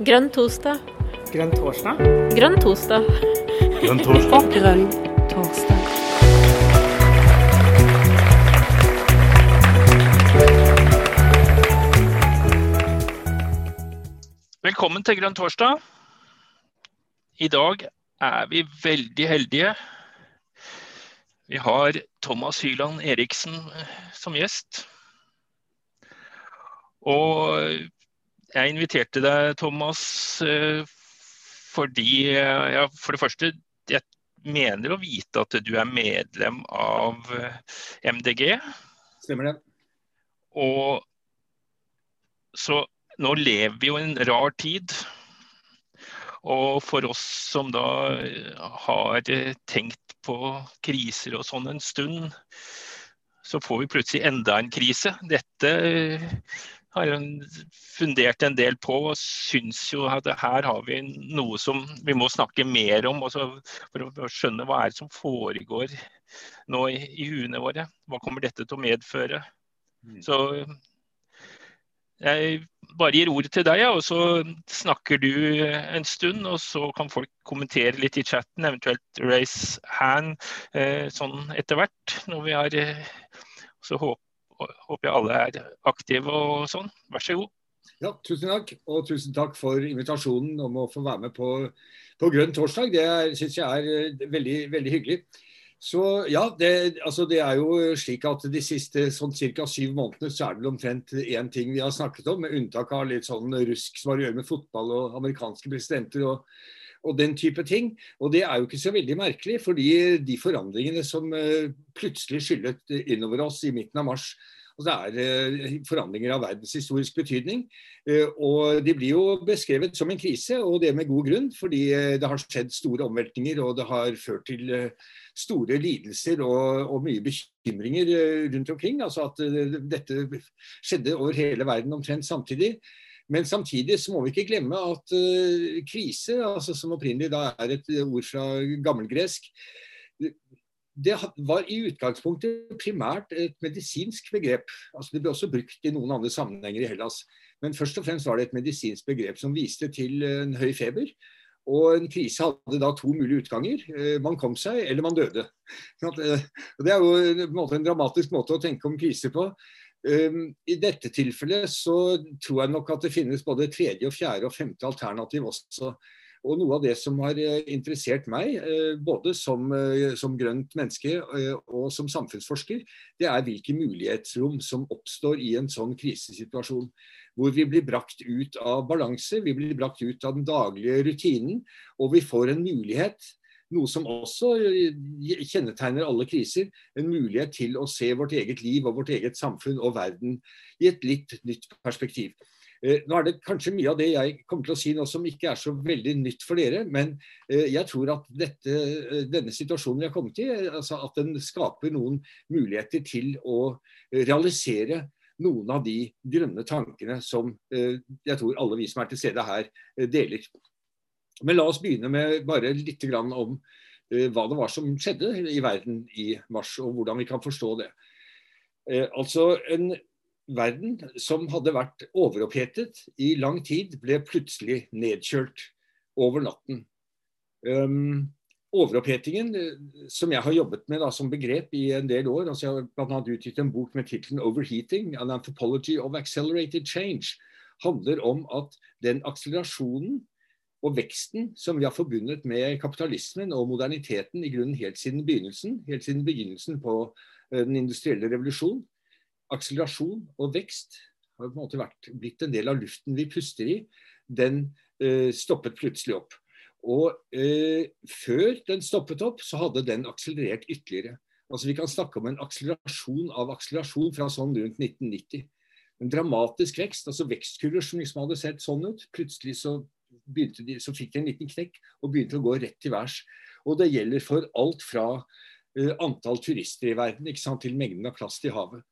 Grønn torsdag. Grønn torsdag. Grønn torsdag. Grønn torsdag. Grønn torsdag. Velkommen til Grønn torsdag. I dag er vi veldig heldige. Vi har Thomas Hyland Eriksen eh, som gjest. Og jeg inviterte deg, Thomas, eh, fordi eh, ja, For det første, jeg mener å vite at du er medlem av MDG. Stemmer det. Og så nå lever vi jo i en rar tid. Og for oss som da har tenkt på kriser og sånn en stund, så får vi plutselig enda en krise. Dette har fundert en del på og syns jo at her har vi noe som vi må snakke mer om. For å skjønne hva er det som foregår nå i, i huene våre. Hva kommer dette til å medføre? Så jeg bare gir ordet til deg, og så snakker du en stund. Og så kan folk kommentere litt i chatten, eventuelt raise hand eh, sånn etter hvert. når vi har, Så håper, håper jeg alle er aktive og sånn. Vær så god. Ja, Tusen takk. Og tusen takk for invitasjonen om å få være med på, på Grønn torsdag. Det syns jeg er veldig, veldig hyggelig. Så ja, det, altså det, er jo slik at de siste sånn ca. syv månedene så er det vel omtrent én ting vi har snakket om, med unntak av litt sånn rusk som har å gjøre med fotball og amerikanske presidenter og, og, den type ting. Og det er jo ikke så veldig merkelig, fordi de forandringene som uh, plutselig skyllet innover oss i midten av mars, det er uh, forandringer av verdenshistorisk betydning. Uh, og de blir jo beskrevet som en krise, og det med god grunn, fordi det har skjedd store omveltninger, og det har ført til store lidelser og, og, mye bekymringer eh, rundt omkring. Altså at eh, dette skjedde over hele verden omtrent samtidig. Men samtidig så må vi ikke glemme at uh, krise, altså som opprinnelig da er et ord fra gammelgresk, det var i utgangspunktet primært et medisinsk begrep. Altså det ble også brukt i noen andre sammenhenger i Hellas. Men først og fremst var det et medisinsk begrep som viste til en høy feber og en krise hadde da to mulige utganger. Eh, man kom seg, eller man døde. Eh, det er jo en, måte, en dramatisk måte å tenke om krise på. Um, I dette tilfellet så tror jeg nok at det finnes både tredje, og fjerde og femte alternativ også. Og noe av det som har interessert meg, både som, som grønt menneske og som samfunnsforsker, det er hvilke mulighetsrom som oppstår i en sånn krisesituasjon hvor vi blir brakt ut av balanse, vi blir brakt ut av den daglige rutinen, og vi får en mulighet noe som også kjennetegner alle kriser, en mulighet til å se vårt eget liv og vårt eget samfunn og verden i et litt nytt perspektiv. Eh, nå er det kanskje mye av det jeg kommer til å si nå som ikke er så veldig nytt for dere, men eh, jeg tror at dette, eh, denne situasjonen vi har kommet i, altså at den skaper noen muligheter til å realisere noen av de grønne tankene som jeg tror alle vi som er til stede her, deler. Men la oss begynne med bare litt om eh, hva det var som skjedde i verden i mars, og hvordan vi kan forstå det. Altså En verden som hadde vært overopphetet i lang tid, ble plutselig nedkjølt over natten. Um, overopphetingen, eh, som jeg har jobbet med da, som begrep i en del år altså Jeg har bl.a. utgitt en bok med tittelen 'Overheating An Anthropology of Accelerated Change'. handler om at den akselerasjonen og veksten som vi har forbundet med kapitalismen og moderniteten i grunnen helt siden begynnelsen, helt siden begynnelsen på eh, den industrielle revolusjon, akselerasjon og vekst har på en måte vært, blitt en del av luften vi puster i, den eh, stoppet plutselig opp. Og eh, før den stoppet opp, så hadde den akselerert ytterligere. Altså Vi kan snakke om en akselerasjon av akselerasjon fra sånn rundt 1990. En dramatisk vekst, altså vekstkurver som liksom hadde sett sånn ut. Plutselig så, de, så fikk de en liten knekk og begynte å gå rett til værs. Og det gjelder for alt fra uh, antall turister i verden sant, til mengden av plast i havet.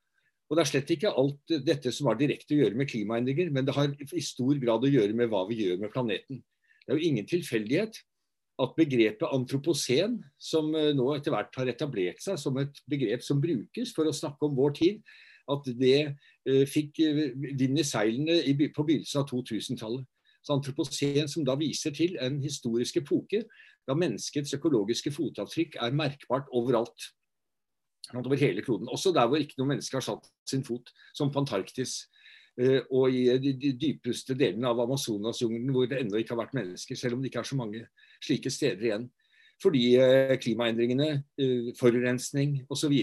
Og Det er slett ikke alt dette som har direkte å gjøre med klimaendringer, men det har i stor grad å gjøre med hva vi gjør med planeten. Det er jo ingen tilfeldighet at begrepet antropocen, som eh, nå etter hvert har etablert seg som et begrep som brukes for å snakke om vår tid, at det eh, fikk vind i seilene på begynnelsen av 2000-tallet. Så antroposen som da viser til en historisk epoke da menneskets økologiske fotavtrykk er merkbart overalt. Over hele kloden. Også der hvor ikke noe menneske har satt sin fot, som på Antarktis. Eh, og i de, dypeste delene av Amazonasjungelen hvor det ennå ikke har vært mennesker, selv om det ikke er så mange slike steder igjen. Fordi eh, klimaendringene, eh, forurensning osv.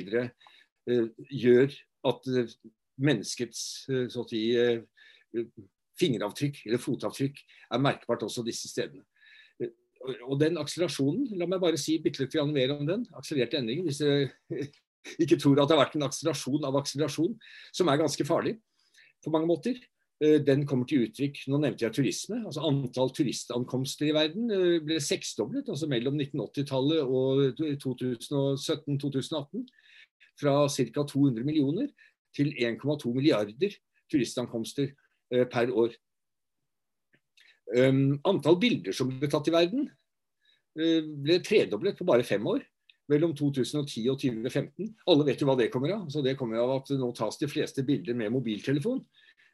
gjør at menneskets så å si, fingeravtrykk eller fotavtrykk er merkbart også disse stedene. Og den akselerasjonen, la meg bare si bitte litt mer om den, akselererte endringen, hvis dere ikke tror at det har vært en akselerasjon av akselerasjon, som er ganske farlig på mange måter. Eh, den kommer til uttrykk Nå nevnte jeg turisme. altså Antall turistankomster i verden eh, ble seksdoblet altså mellom 1980-tallet og 2017-2018. Fra ca. 200 millioner til 1,2 milliarder turistankomster eh, per år. Antall bilder som ble tatt i verden, ble tredoblet på bare fem år. Mellom 2010 og 2015. Alle vet jo hva det kommer av. Så det kommer av at nå tas de fleste bilder med mobiltelefon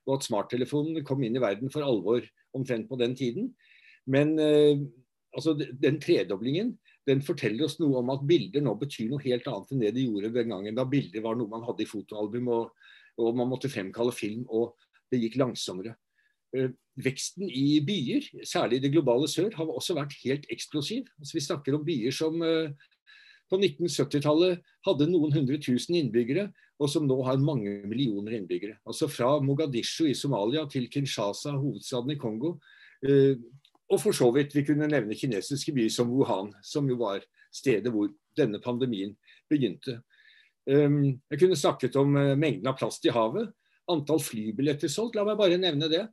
og at smarttelefonen kom inn i verden for alvor omtrent på den tiden. Men eh, altså, den tredoblingen den forteller oss noe om at bilder nå betyr noe helt annet enn det de gjorde den gangen da bilder var noe man hadde i fotoalbum og, og man måtte fremkalle film, og det gikk langsommere. Eh, veksten i byer, særlig i det globale sør, har også vært helt eksplosiv. Altså, vi snakker om byer som eh, på 1970-tallet hadde noen hundre tusen innbyggere, og som nå har mange millioner innbyggere. Altså Fra Mogadishu i Somalia til Kinshasa, hovedstaden i Kongo. Eh, og for så vidt vi kunne nevne kinesiske byer som Wuhan, som jo var stedet hvor denne pandemien begynte. Jeg kunne snakket om mengden av plast i havet. Antall flybilletter solgt, la meg bare nevne det.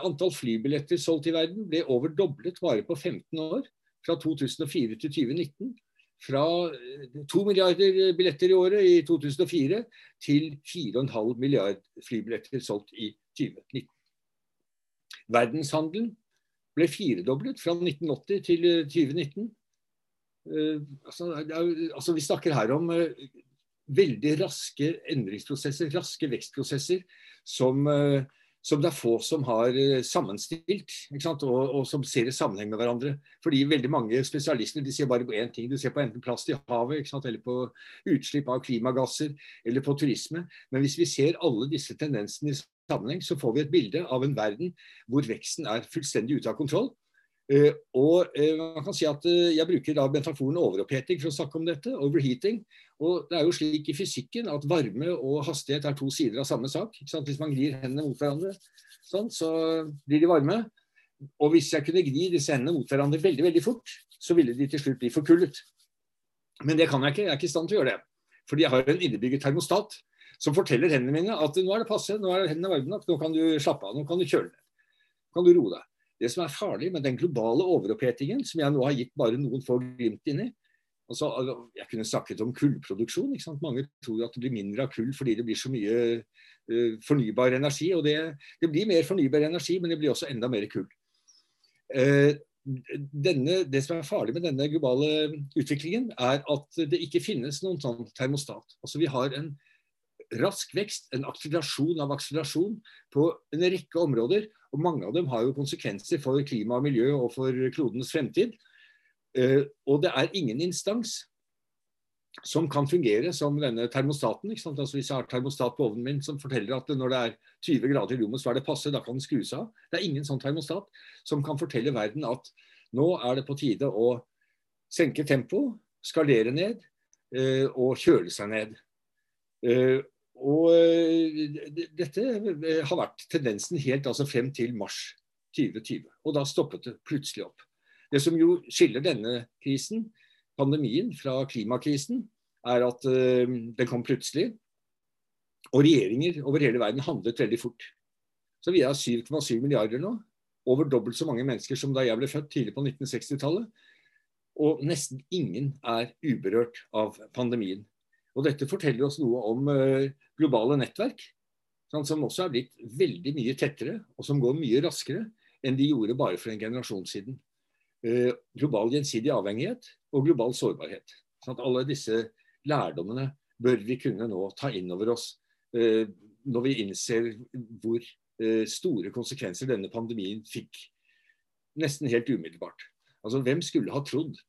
Antall flybilletter solgt i verden ble over doblet bare på 15 år. Fra 2004 til 2019 fra 2 milliarder billetter i året i 2004 til 4,5 milliard flybilletter solgt i 2019. Verdenshandelen ble firedoblet fra 1980 til 2019. Uh, eh, altså, altså, vi snakker her om uh, veldig raske endringsprosesser, raske vekstprosesser, som uh, som det er få som har eh, sammenstilt, og, og, som ser i sammenheng med hverandre. Fordi veldig mange spesialister de ser bare på én ting. Du ser på enten plast i havet, eller på utslipp av klimagasser, eller på turisme. Men hvis vi ser alle disse tendensene i sammenheng, så får vi et bilde av en verden hvor veksten er fullstendig ute av kontroll. Uh, og uh, man kan si at uh, Jeg bruker da metaforen overoppheting for å snakke om dette. Overheating. Og det er jo slik i fysikken at varme og hastighet er to sider av samme sak. Hvis man glir hendene mot hverandre, sånn, så blir de varme. Og hvis jeg kunne gni disse hendene mot hverandre veldig veldig fort, så ville de til slutt bli forkullet. Men det kan jeg ikke. Jeg er ikke i stand til å gjøre det. Fordi jeg har en innebygget termostat som forteller hendene mine at nå er det passe, nå er hendene varme nok, nå kan du slappe av, nå kan du kjøle ned. Nå kan du roe deg. Det som er farlig med den globale overopphetingen, som jeg nå har gitt bare noen få glimt inn i, Altså, jeg kunne snakket om kullproduksjon. Mange tror at det blir mindre av kull fordi det blir så mye uh, fornybar energi. Og det, det, blir mer fornybar energi, men det blir også enda mer kull. Uh, denne, det som er farlig med denne globale utviklingen, er at det ikke finnes noen sånn termostat. Altså, vi har en rask vekst, en akselerasjon av akselerasjon på en rekke områder. Og mange av dem har jo konsekvenser for klima og miljø og for klodens fremtid. Eh, og det er ingen instans som kan fungere som denne termostaten. Altså Hvis jeg har termostat på ovnen min som forteller at når det er 20 grader i rommet, så er det passe, da kan den skrus av. Det er ingen sånn termostat som kan fortelle verden at nå er det på tide å senke tempoet, skalere ned eh, og kjøle seg ned. Eh, og dette har vært tendensen helt altså frem til mars 2020. Og da stoppet det plutselig opp. Det som jo skiller denne krisen, pandemien, fra klimakrisen, er at uh, den kom plutselig. Og regjeringer over hele verden handlet veldig fort. Så vi er 7,7 milliarder nå. Over dobbelt så mange mennesker som da jeg ble født tidlig på 1960-tallet. Og nesten ingen er uberørt av pandemien. Og dette forteller oss noe om globale nettverk, sånn, som også er blitt veldig mye tettere, og som går mye raskere enn de gjorde bare for en generasjon siden. Eh, global gjensidig avhengighet og global sårbarhet. Sånn alle disse lærdommene bør vi kunne nå ta inn over oss eh, når vi innser hvor eh, store konsekvenser denne pandemien fikk nesten helt umiddelbart. Altså, Hvem skulle ha trodd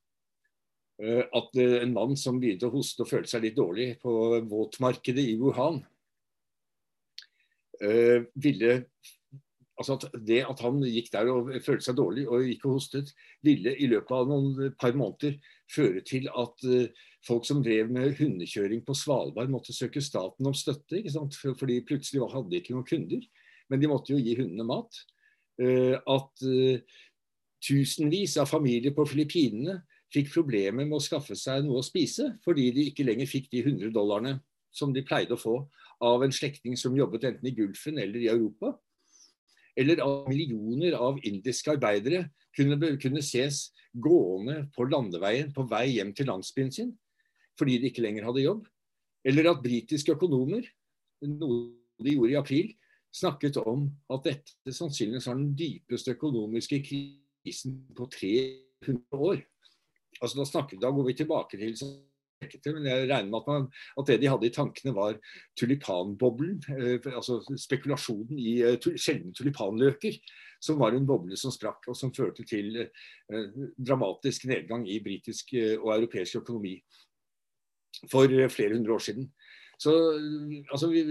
at uh, en mann som begynte å hoste og følte seg litt dårlig på våtmarkedet i Wuhan, uh, ville altså at Det at han gikk der og følte seg dårlig og gikk og hostet, ville i løpet av noen par måneder føre til at folk som drev med hundekjøring på Svalbard, måtte søke staten om støtte. ikke sant? Fordi plutselig hadde de ikke noen kunder, men de måtte jo gi hundene mat. At tusenvis av familier på Filippinene fikk problemer med å skaffe seg noe å spise, fordi de ikke lenger fikk de 100 dollarene som de pleide å få av en slektning som jobbet enten i Gulfen eller i Europa. Eller av millioner av indiske arbeidere kunne, kunne ses gående på landeveien på vei hjem til landsbyen sin fordi de ikke lenger hadde jobb. Eller at britiske økonomer, noe de gjorde i april, snakket om at dette sannsynligvis var den dypeste økonomiske krisen på 300 år. Altså Da snakker da går vi tilbake til men jeg regner med at, man, at, det de hadde i tankene var tulipanboblen, eh, altså spekulasjonen i eh, sjeldne tulipanløker, som var en boble som sprakk, og som førte til eh, dramatisk nedgang i britisk eh, og europeisk økonomi for eh, flere hundre år siden. Så altså, vi,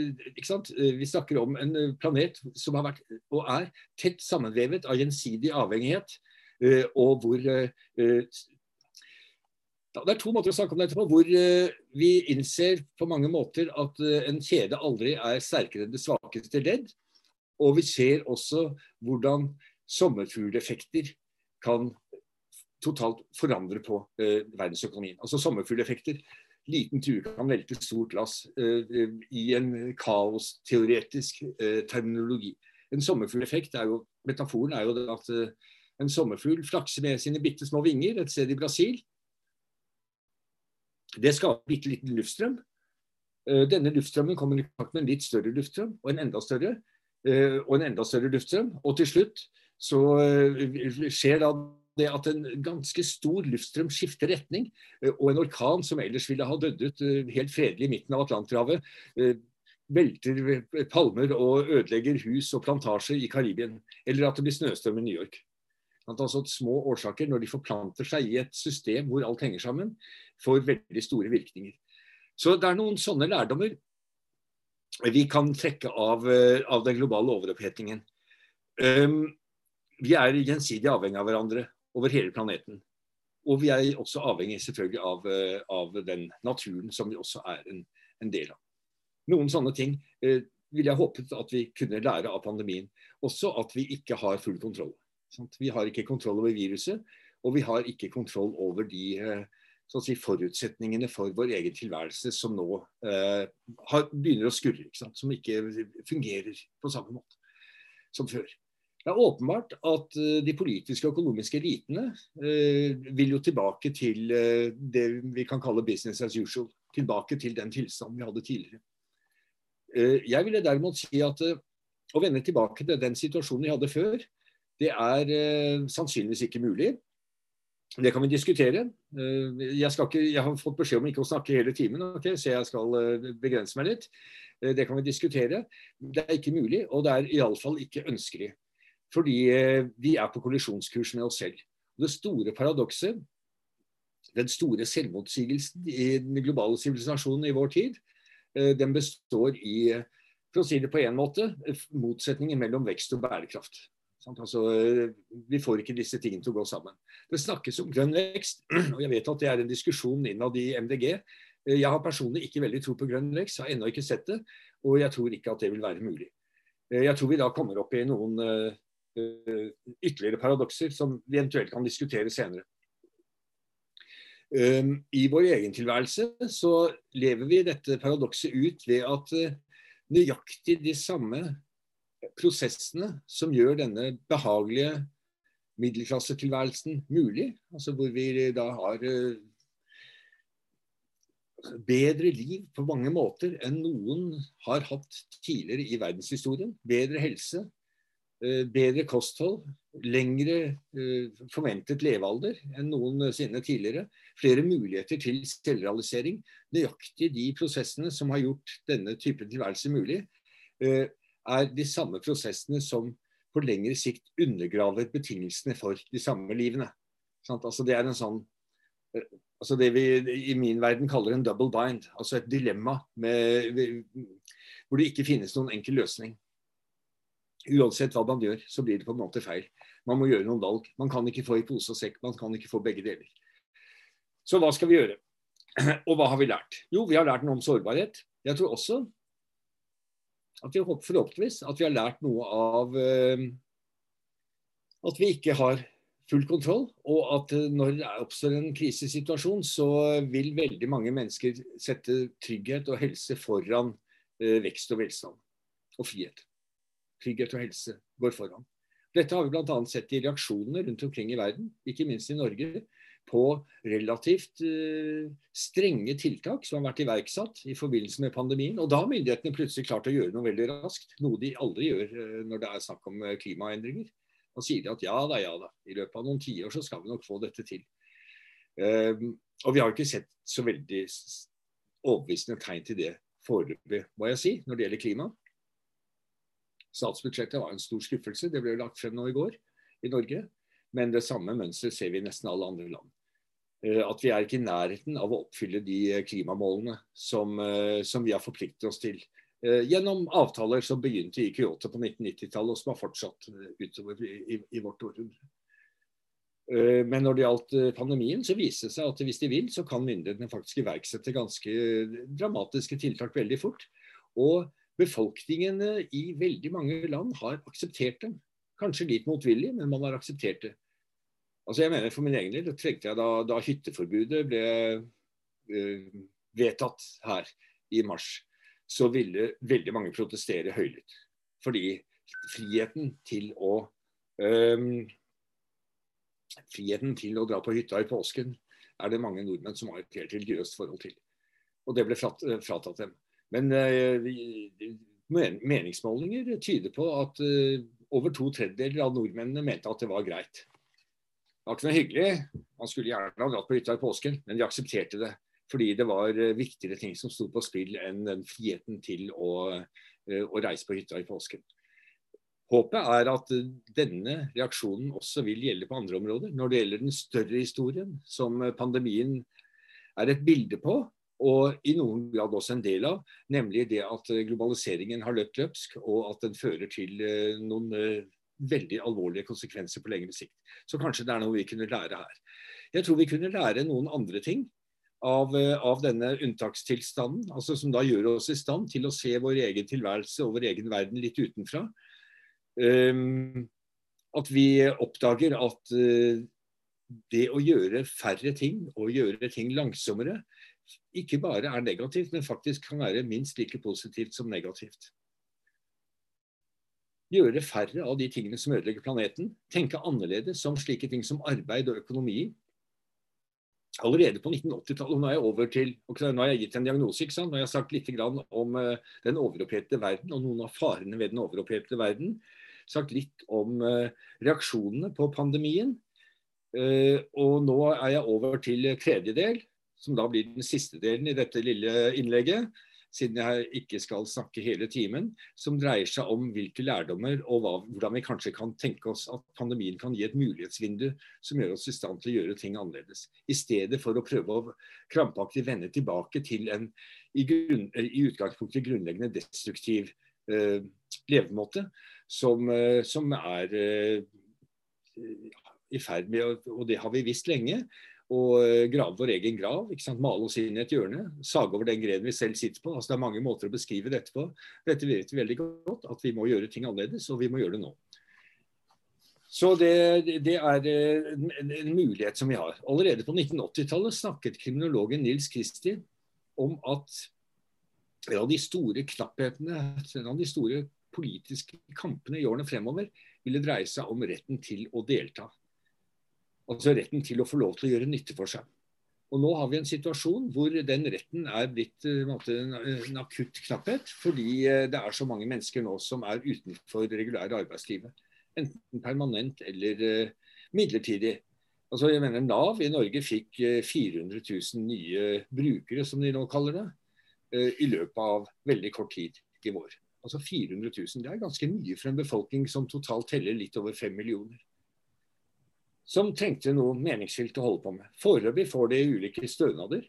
vi, snakker om en eh, planet som har vært og er tett sammenvevet av gjensidig avhengighet, eh, og hvor eh, det er to måter å snakke om dette på. Hvor vi innser på mange måter at en kjede aldri er sterkere enn det svakeste ledd. Og vi ser også hvordan sommerfugleffekter kan totalt forandre på verdensøkonomien. Altså sommerfugleffekter liten tue kan velte stort lass i en kaosteoretisk terminologi. En sommerfugleffekt er jo Metaforen er jo at en sommerfugl flakser med sine bitte små vinger et sted i Brasil. Det skaper bitte liten luftstrøm. Denne luftstrømmen kommer i kontakt med en litt større luftstrøm, og en enda større, og en enda større luftstrøm. Og til slutt så skjer da det at en ganske stor luftstrøm skifter retning, eh, og en orkan som ellers ville ha dødd ut eh, helt fredelig i midten av Atlanterhavet, eh, velter palmer og ødelegger hus og plantasjer i Karibien. Eller at det blir snøstorm i New York. Altså Små årsaker, når de forplanter seg i et system hvor alt henger sammen, får veldig store virkninger. Så det er noen sånne lærdommer vi kan trekke av, av den globale overopphetingen. Um, vi er gjensidig avhengig av hverandre over hele planeten. Og vi er også avhengig selvfølgelig av, eh, av den naturen som vi også er en, en del av. Noen sånne ting eh, ville jeg håpet at vi kunne lære av pandemien. Også at vi ikke har full kontroll. Sant? Vi har ikke kontroll over viruset, og vi har ikke kontroll over de eh, si, forutsetningene for vår egen tilværelse som nå eh, har, begynner å skurre. Ikke som ikke fungerer på samme måte som før. Det er åpenbart at eh, de politiske og økonomiske elitene eh, vil jo tilbake til eh, det vi kan kalle business as usual. Tilbake til den tilstanden vi hadde tidligere. Eh, jeg ville derimot si at eh, å vende tilbake til den situasjonen vi hadde før, det er sannsynligvis ikke mulig. Det kan vi diskutere. Jeg, ikke, jeg, har fått beskjed om ikke å snakke hele timen, okay, så jeg skal begrense meg litt. Det kan vi diskutere. Det er ikke mulig, og det er iallfall ikke ønskelig. Fordi eh, vi er på kollisjonskurs med oss selv. Det store paradokset, den store selvmotsigelsen i den globale sivilisasjonen i vår tid, eh, den består i, for å si det på en måte, motsetningen mellom vekst og bærekraft. Altså, vi får ikke disse tingene til å gå sammen. Det snakkes om grønn vekst, og jeg vet at det er en diskusjon innad i MDG. Eh, jeg har personlig ikke veldig tro på grønn vekst, har ennå ikke sett det, og jeg tror ikke at det vil være mulig. Jeg tror vi da kommer opp i noen Eh, ytterligere paradokser som vi eventuelt kan diskutere senere. I vår egen tilværelse så lever vi dette paradokset ut ved at eh, nøyaktig de samme prosessene som gjør denne behagelige middelklassetilværelsen mulig, altså hvor vi da har eh, bedre liv på mange måter enn noen har hatt tidligere i verdenshistorien. Bedre helse, Eh, bedre kosthold, lengre eh, forventet levealder enn noensinne tidligere. Flere muligheter til selvrealisering. Nøyaktig de prosessene som har gjort denne typen tilværelse mulig, er de samme prosessene som på lengre sikt undergraver betingelsene for de samme livene. Altså det er en sånn eh, altså det vi i min verden kaller en double bind. Altså et dilemma med, hvor det ikke finnes noen enkel løsning. Uansett hva man gjør, så blir det på en måte feil. Man må gjøre noen valg. Man kan ikke få i pose og sekk, man kan ikke få begge deler. Så hva skal vi gjøre? Og hva har vi lært? Jo, vi har lært noe om sårbarhet. Jeg tror også at vi forhåpentligvis at vi har lært noe av uh, at vi ikke har full kontroll, og at uh, når det oppstår en krisesituasjon, så vil veldig mange mennesker sette trygghet og helse foran uh, vekst og velstand og frihet. Trygghet og helse går foran. Dette har vi bl.a. sett i reaksjonene rundt omkring i verden, ikke minst i Norge, på relativt uh, strenge tiltak som har vært iverksatt i forbindelse med pandemien. Og da har myndighetene plutselig klart å gjøre noe veldig raskt, noe de aldri gjør uh, når det er snakk om uh, klimaendringer. Da sier de at ja da, ja da, i løpet av noen tiår så skal vi nok få dette til. Ehm, og vi har ikke sett så veldig overbevisende tegn til det foreløpig, må jeg si, når det gjelder klima. Statsbudsjettet var en stor skuffelse. Det ble lagt frem nå i går i Norge. Men det samme mønsteret ser vi i nesten alle andre land. Eh, at vi er ikke i nærheten av å oppfylle de eh, klimamålene som, eh, som vi har forpliktet oss til. Gjennom avtaler som begynte i Kyoto på 1990-tallet, og som har fortsatt utover i, i vårt århundre. Men når det gjaldt pandemien, så viste det seg at hvis de vil, så kan myndighetene faktisk iverksette ganske dramatiske tiltak veldig fort. Og befolkningene i veldig mange land har akseptert dem. Kanskje litt motvillig, men man har akseptert det. Altså jeg mener For min egen del trengte jeg da, da hytteforbudet ble uh, vedtatt her i mars, så ville veldig mange protestere høylytt. Fordi friheten til å um, Friheten til å dra på hytta i påsken er det mange nordmenn som har et helt religiøst forhold til. Og det ble fratatt dem. Men uh, meningsmålinger tyder på at uh, over to tredjedeler av nordmennene mente at det var greit. Det var ikke noe hyggelig. Man skulle gjerne ha dratt på hytta i påsken, men de aksepterte det. Fordi det var eh, viktigere ting som sto på spill enn den friheten til å, eh, å reise på hytta i påsken. Håpet er at eh, denne reaksjonen også vil gjelde på andre områder. Når det gjelder den større historien, som pandemien er et bilde på, og i noen grad også en del av, nemlig det at globaliseringen har løpt løpsk, og at den fører til noen veldig alvorlige konsekvenser på lengre sikt. Så kanskje det er noe vi kunne lære her. Jeg tror vi kunne lære noen andre ting av, eh, av denne unntakstilstanden, altså som da gjør oss i stand til å se vår egen tilværelse og vår egen verden litt utenfra. Um, at vi oppdager at uh, det å gjøre færre ting og gjøre ting langsommere ikke bare er negativt, men faktisk kan være minst like positivt som negativt gjøre færre av de tingene som ødelegger planeten. Tenke annerledes om slike ting som arbeid og økonomi. Allerede på 1980-tallet, nå er jeg over til, nå har jeg gitt en diagnose, ikke sant? nå har jeg sagt litt om uh, den overopphetede verden og noen av farene ved den overopphetede verden. Sagt litt om uh, reaksjonene på pandemien. Uh, og nå er jeg over til tredje del, som da blir den siste delen i dette lille innlegget siden jeg ikke skal snakke hele timen, som dreier seg om hvilke lærdommer og hva, hvordan vi kanskje kan tenke oss at pandemien kan gi et mulighetsvindu som gjør oss i stand til å gjøre ting annerledes. I stedet for å prøve å krampaktig vende tilbake til en i, grunn, i utgangspunktet grunnleggende destruktiv eh, levemåte som, eh, som er eh, i ferd med, og det har vi visst lenge, og eh, grave vår egen grav. ikke sant? Male oss inn i et hjørne. Sage over den grenen vi selv sitter på. altså Det er mange måter å beskrive dette på. Dette vet vi veldig godt, at vi må gjøre ting annerledes, og vi må gjøre det nå. Så det, det er eh, en, mulighet som vi har. Allerede på 1980-tallet snakket kriminologen Nils Kristi om at en av de store knapphetene, en av de store politiske kampene i årene fremover, ville dreie seg om retten til å delta. Altså retten til å få lov til å gjøre nytte for seg. Og Nå har vi en situasjon hvor den retten er blitt eh, måte, en akutt knapphet, fordi eh, det er så mange mennesker nå som er utenfor det regulære arbeidslivet. Enten permanent eller uh, midlertidig. Altså jeg mener Nav i Norge fikk 400 000 nye brukere, som de nå kaller det, i løpet av veldig kort tid i vår. Altså 400 000. Det er ganske mye for en befolkning som totalt teller litt over fem millioner. Som trengte noe meningsfylt å holde på med. Foreløpig får de ulike stønader,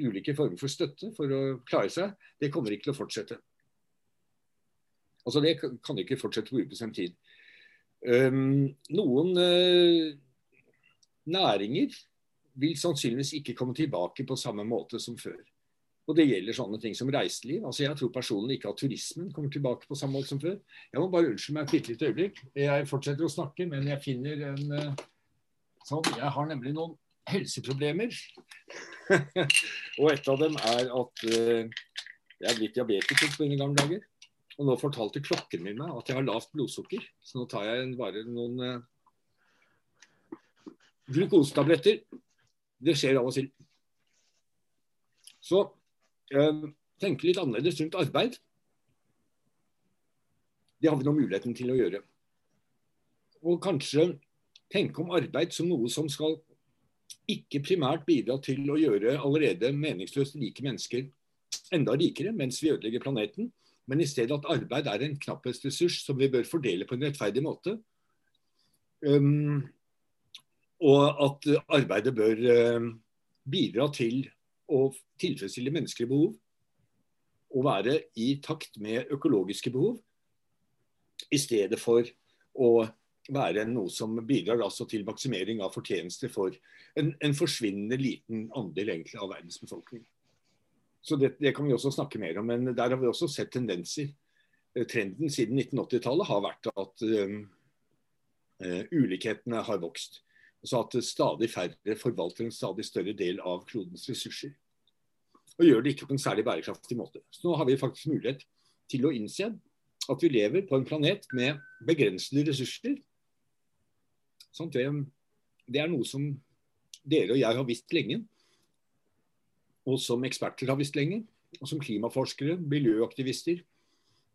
ulike former for støtte for å klare seg. Det kommer ikke til å fortsette. Altså Det kan ikke fortsette på ubestemt tid. Um, noen uh, næringer vil sannsynligvis ikke komme tilbake på samme måte som før. Og det gjelder sånne ting som reiseliv. Altså Jeg tror personlig ikke at turismen kommer tilbake på samme måte som før. Jeg må bare unnskylde meg et bitte lite øyeblikk. Jeg fortsetter å snakke, men jeg finner en uh, sånn Jeg har nemlig noen helseproblemer. og et av dem er at uh, jeg er blitt diabetiker på mine gamle dager. Og nå fortalte klokken min meg at jeg har lavt blodsukker. Så nå tar jeg bare noen uh, glukosetabletter. Det skjer av og til. Så uh, tenke litt annerledes rundt arbeid. Det har vi nå muligheten til å gjøre. Og kanskje tenke om arbeid som noe som skal ikke primært bidra til å gjøre allerede meningsløst rike mennesker enda rikere mens vi ødelegger planeten, men i stedet at arbeid er en knapphetsressurs som vi bør fordele på en rettferdig måte. Um, og at arbeidet bør uh, bidra til å tilfredsstille menneskelige behov og være i takt med økologiske behov, i stedet for å være noe som bidrar altså til maksimering av fortjeneste for en, en forsvinnende liten andel egentlig av verdens befolkning. Så det, det, kan vi også snakke mer om. Men der har vi også sett tendenser. Eh, trenden siden 1980-tallet har vært at uh, ulikhetene har vokst. Så at stadig færre forvalter en stadig større del av klodens ressurser. Og gjør det ikke på en særlig bærekraftig måte. Så nå har vi faktisk mulighet til å innse at vi lever på en planet med begrensede ressurser. Sånn, det, det er noe som dere og jeg har visst lenge og som eksperter har visst lenge, og som klimaforskere, miljøaktivister,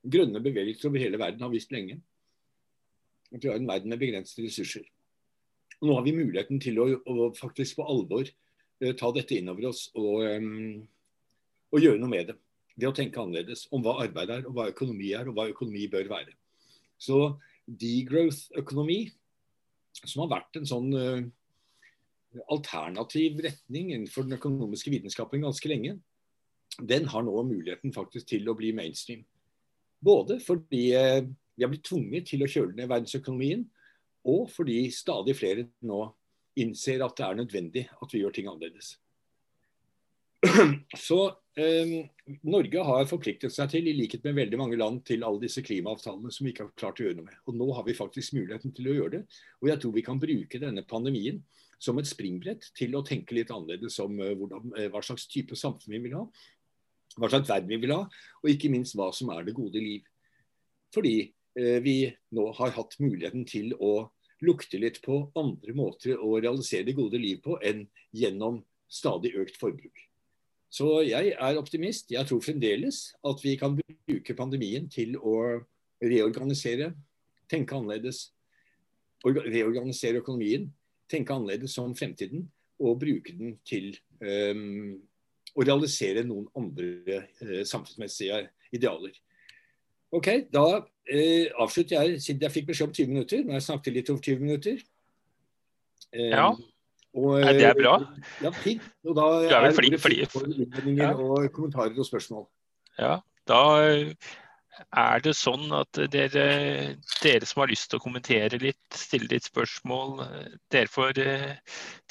grønne bevegelser over hele verden har visst lenge. At vi har en verden med begrensede ressurser. Nå har vi muligheten til å, å faktisk på alvor uh, ta dette inn over oss og, um, og, gjøre noe med det. Det å tenke annerledes om hva arbeid er, og hva økonomi er, og hva økonomi bør være. Så degrowth-økonomi, som har vært en sånn uh, alternativ retning innenfor den økonomiske vitenskapen ganske lenge, den har nå muligheten faktisk til å bli mainstream. Både fordi eh, vi har blitt tvunget til å kjøle ned verdensøkonomien, og fordi stadig flere nå innser at det er nødvendig at vi gjør ting annerledes. Så eh, Norge har forpliktet seg til, i likhet med veldig mange land, til alle disse klimaavtalene som vi ikke har klart å gjøre noe med. Og Nå har vi faktisk muligheten til å gjøre det. Og jeg tror vi kan bruke denne pandemien som et springbrett til å tenke litt annerledes om uh, hvordan, uh, hva slags type samfunn vi vil ha, hva slags verden vi vil ha, og ikke minst hva som er det gode liv. Fordi eh, vi nå har hatt muligheten til å lukte litt på andre måter å realisere det gode liv på enn gjennom stadig økt forbruk. Så jeg er optimist. Jeg tror fremdeles at vi kan bruke pandemien til å reorganisere, tenke annerledes, reorganisere økonomien tenke annerledes om fremtiden og bruke den til um, å realisere noen andre uh, samfunnsmessige idealer. Ok, Da uh, avslutter jeg, siden jeg fikk beskjed om 20 minutter. Nå har jeg snakket litt over 20 minutter. Um, ja. Og, Nei, det er bra. Ja, fint. Og da du er vel flink for innvendinger ja. og kommentarer og spørsmål. Ja, da er det sånn at dere, dere, som har lyst til å kommentere litt, stille litt spørsmål, dere får eh,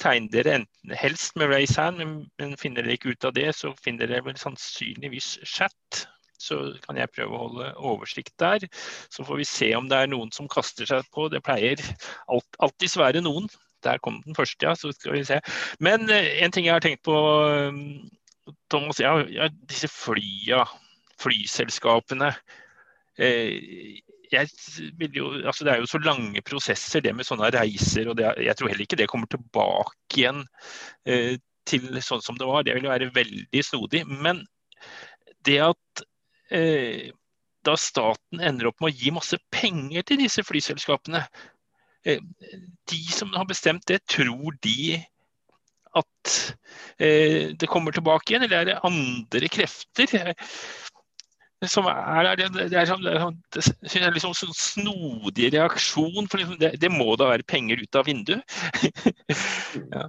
tegne dere enten helst med raise hand, men, men finner dere ikke ut av det, så finner dere vel sannsynligvis chat. Så kan jeg prøve å holde oversikt der. Så får vi se om det er noen som kaster seg på. Det pleier alt, alltids være noen. Der kom den første, ja. Så skal vi se. Men eh, en ting jeg har tenkt på, eh, Thomas, ja, ja disse flya flyselskapene. Eh, jo, altså det er jo så lange prosesser, det med sånne reiser. og det, Jeg tror heller ikke det kommer tilbake igjen eh, til sånn som det var. Det vil jo være veldig snodig. Men det at da staten ender opp med å gi masse penger til disse flyselskapene De som har bestemt det, tror de at eh, det kommer tilbake igjen, eller er det andre krefter? som er, det, det, er sånn, det, er, det er liksom sånn snodig reaksjon. For liksom det, det, må da være penger ut av vinduet? ja.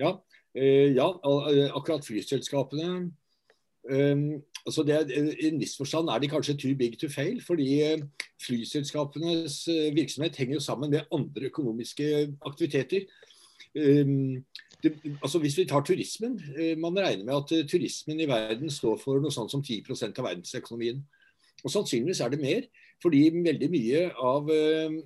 Ja, eh, ja, akkurat flyselskapene um, altså det, I en viss forstand er de kanskje too big to fail, fordi flyselskapenes virksomhet henger jo sammen med andre økonomiske aktiviteter. Um, det, altså Hvis vi tar turismen, eh, man regner med at eh, turismen i verden står for noe sånt som 10% av verdensøkonomien. Og Sannsynligvis er det mer, fordi veldig mye av eh,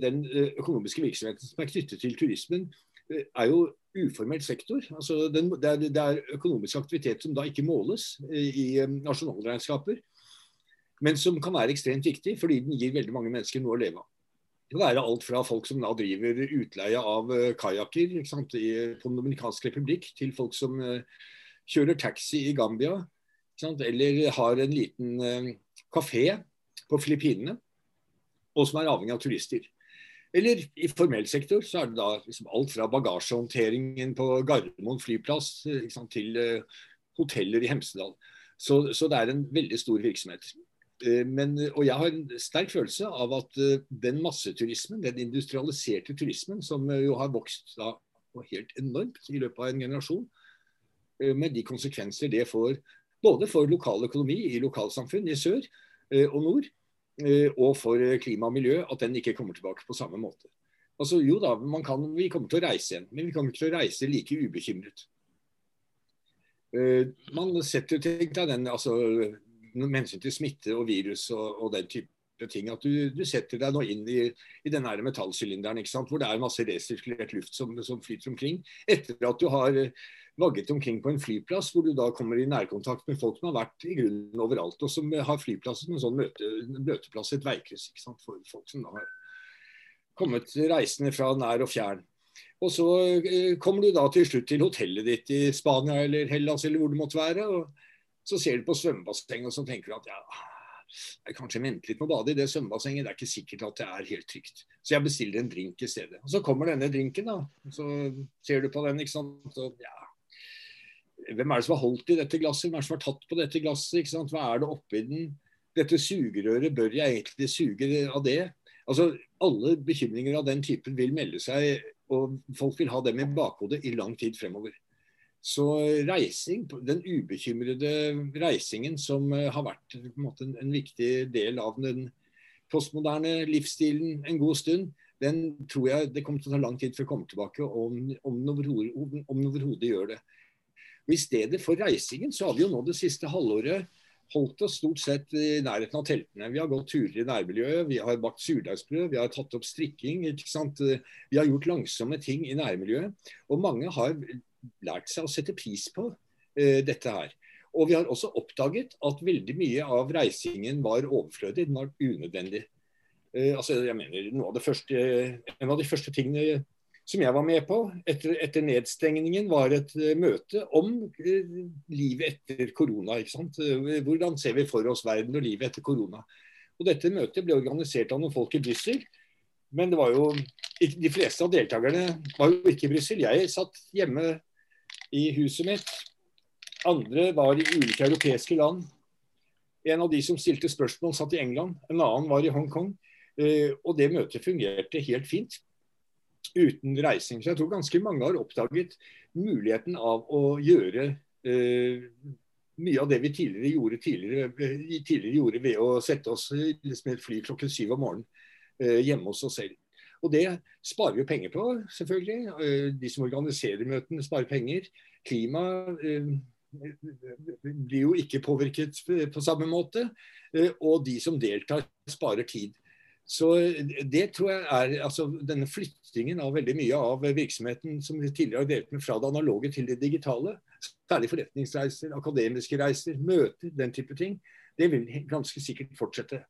den økonomiske virksomheten som er knyttet til turismen, er jo uformell sektor. Altså den, det, er, det, er, økonomisk aktivitet som da ikke måles i nasjonalregnskaper, men som kan være ekstremt viktig fordi den gir veldig mange mennesker noe å leve av. Det kan være alt fra folk som da driver utleie av uh, kajakker på Den dominikanske republikk, til folk som kjører taxi i Gambia. Eller har en liten kafé på Filippinene, og som er avhengig av turister. Eller i formell sektor så er det da liksom alt fra bagasjehåndteringen på Gardermoen flyplass til uh, hoteller i Hemsedal. Så, så, det er en veldig stor virksomhet. Eh, men, og jeg har en sterk følelse av at eh, den masseturismen, den industrialiserte turismen, som eh, jo har vokst da helt enormt i løpet av en generasjon, med de konsekvenser det får både for lokal økonomi i lokalsamfunn i sør og nord, og for klima og miljø, at den ikke kommer tilbake på samme måte. Altså Jo da, kan, vi kommer til å reise igjen, men vi kommer ikke til å reise like ubekymret. Man setter tenk deg den, altså med hensyn til smitte og virus og, og den type ting. At du, du, setter deg nå inn i, i den metallsylinderen hvor det er masse resirkulert luft som, som, flyter omkring. Etter at du har vagget omkring på en flyplass hvor du da kommer i nærkontakt med folk som har vært i grunnen overalt, og som har flyplassen som en sånn møte, møteplass, et veikryss for folk som da har kommet reisende fra nær og fjern. Og så eh, kommer du da til slutt til hotellet ditt i Spania eller Hellas eller hvor det måtte være. og så ser du på svømmebassenget og så tenker du at ja, jeg kanskje vente litt med å bade i det svømmebassenget. Det er ikke sikkert at det er helt trygt. Så jeg bestiller en drink i stedet. Og så kommer denne drinken, da. Så ser du på den, ikke sant. Og ja. Hvem er det som har holdt i dette glasset? Hvem er det som har tatt på dette glasset? Hva er det oppi den? Dette sugerøret, bør jeg egentlig suge av det? Altså, Alle bekymringer av den typen vil melde seg, og folk vil ha dem i bakhodet i lang tid fremover. Så reising, den ubekymrede reisingen som eh, har vært en, måte, en viktig del av den postmoderne livsstilen en god stund, den tror jeg det kommer til å ta lang tid før å komme tilbake, om, om den overhodet gjør det. Og I stedet for reisingen så har vi jo nå det siste halvåret holdt oss stort sett i nærheten av teltene. Vi har gått turer i nærmiljøet, vi har bakt surdeigsbrød, vi har tatt opp strikking. ikke sant? Vi har gjort langsomme ting i nærmiljøet. Og mange har lært seg å sette pris på uh, dette her. Og vi har også oppdaget at veldig mye av reisingen var overflødig, den var unødvendig. Uh, altså, jeg mener, noe av første, En av de første tingene som jeg var med på etter, etter nedstengningen, var et uh, møte om livet etter korona. ikke sant? Hvordan ser vi for oss verden og livet etter korona? Og Dette møtet ble organisert av noen folk i Brussel. Men det var jo, de fleste av deltakerne var jo ikke i Brussel. Jeg satt hjemme i huset mitt. Andre var i ulike europeiske land. En av de som stilte spørsmål, satt i England. En annen var i Hongkong. Eh, og det møtet fungerte helt fint uten reising. Så jeg tror ganske mange har oppdaget muligheten av å gjøre eh, mye av det vi tidligere gjorde, tidligere, eh, tidligere gjorde ved å sette oss liksom, et fly klokken syv om morgenen hjemme hos oss selv. Og det sparer vi penger på, selvfølgelig. Eh, de som organiserer møtene, sparer penger. Klima eh, blir jo ikke påvirket på samme måte. Eh, og de som deltar, sparer tid. Så det tror jeg er altså Denne flyttingen av veldig mye av virksomheten som vi tidligere har delt med fra det analoge til det digitale, særlig forretningsreiser, akademiske reiser, møter, den type ting, det vil ganske sikkert fortsette.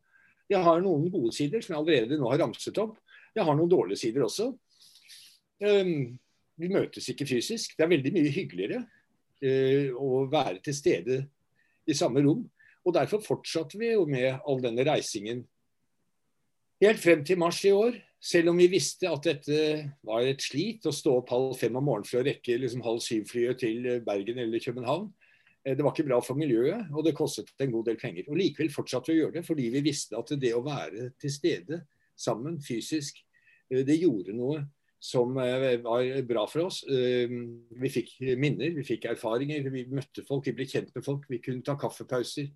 Jeg har noen gode sider som jeg allerede nå har ramset opp. Jeg har noen dårlige sider også. Um, vi møtes ikke fysisk. Det er veldig mye hyggeligere uh, å være til stede i samme rom. Og Derfor fortsatte vi jo med all denne reisingen helt frem til mars i år. Selv om vi visste at dette var et slit å stå opp halv fem om morgenen for å rekke liksom halv syv-flyet til Bergen eller København. Eh, det var ikke bra for miljøet, og det kostet en god del penger. Og Likevel fortsatte vi å gjøre det, fordi vi visste at det å være til stede sammen fysisk, eh, det gjorde noe som eh, var bra for oss. Vi fikk minner, vi fikk erfaringer, vi møtte folk, vi ble kjent med folk. Vi kunne ta kaffepauser.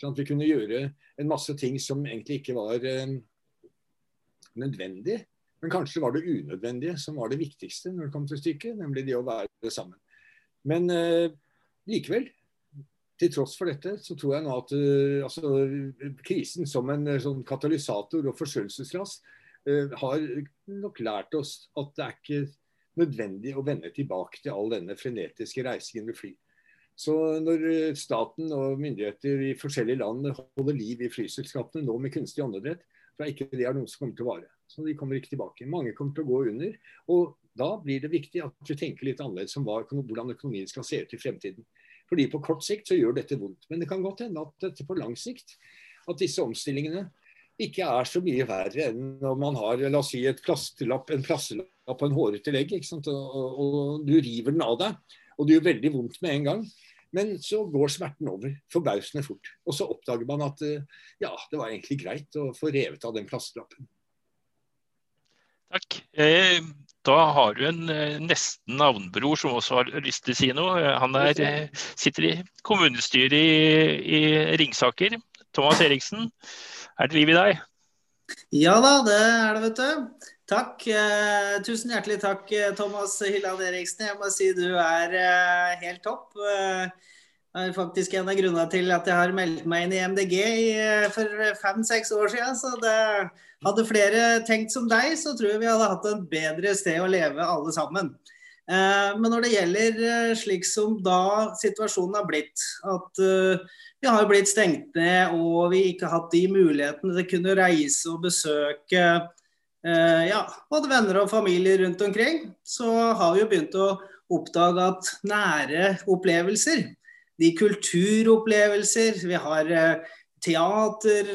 Sånn at vi kunne gjøre en masse ting som egentlig ikke var nødvendig. Men kanskje var det unødvendige som var det viktigste når det kom til stykket, nemlig det å være sammen. Men likevel, til tross for dette, så tror jeg nå at uh, altså, krisen som en uh, sånn katalysator og forstørrelsesglass uh, har nok lært oss at det er ikke nødvendig å vende tilbake til all denne frenetiske reisingen med fly. Så når staten og myndigheter i forskjellige land holder liv i flyselskapene nå med kunstig åndedrett, er ikke det er noe som kommer til å vare. Så de kommer ikke tilbake. Mange kommer til å gå under. Og da blir det viktig at vi tenker litt annerledes om hvordan økonomien skal se ut i fremtiden. Fordi på kort sikt så gjør dette vondt. Men det kan godt hende at dette på lang sikt, at disse omstillingene ikke er så mye verre enn når man har la oss si, et plastelapp, en plastelapp på en hårete legg, og, og, du river den av deg. Og det gjør veldig vondt med en gang. Men så går smerten over forbausende fort. Og så oppdager man at ja, det var egentlig greit å få revet av den plastlappen. Takk. Eh, da har du en eh, nesten navnbror som også har lyst til å si noe. Han er, eh, sitter i kommunestyret i, i Ringsaker. Thomas Eriksen, er det liv i deg? Ja da, det er det, vet du. Takk. Eh, tusen hjertelig takk, Thomas Hylland Eriksen. Jeg må si du er eh, helt topp. Eh, det er faktisk en av grunnene til at jeg har meldt meg inn i MDG for fem-seks år siden. Så det hadde flere tenkt som deg, så tror jeg vi hadde hatt et bedre sted å leve alle sammen. Eh, men når det gjelder eh, slik som da situasjonen har blitt, at eh, vi har blitt stengt ned og vi ikke har hatt de mulighetene til å kunne reise og besøke ja, både venner og familie rundt omkring, så har vi jo begynt å oppdage at nære opplevelser, de kulturopplevelser, vi har teater,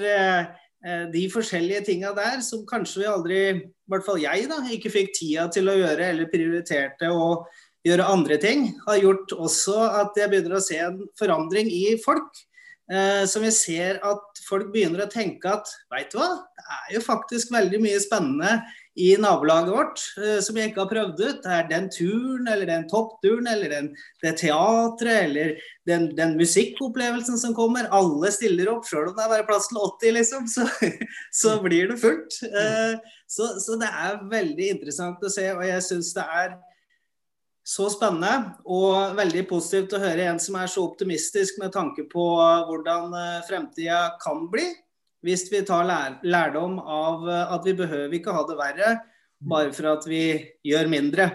Eh, de forskjellige tinga der som kanskje vi aldri, i hvert fall jeg, da, ikke fikk tida til å gjøre eller prioriterte å gjøre andre ting, har gjort også at jeg begynner å se en forandring i folk. Eh, som jeg ser at folk begynner å tenke at veit du hva, det er jo faktisk veldig mye spennende i nabolaget vårt eh, som jeg ikke har prøvd ut. Det er den turen, eller den toppturen, eller den, det teatret, eller den, den, musikkopplevelsen som kommer. Alle stiller opp, sjøl om det er bare plass til 80, liksom, så, så blir det fullt. Eh, så, så, det er veldig interessant å se, og jeg syns det er så spennende og veldig positivt å høre en som er så optimistisk med tanke på hvordan eh, fremtida kan bli hvis vi tar lærdom av eh, at vi behøver ikke ha det verre bare for at vi gjør mindre.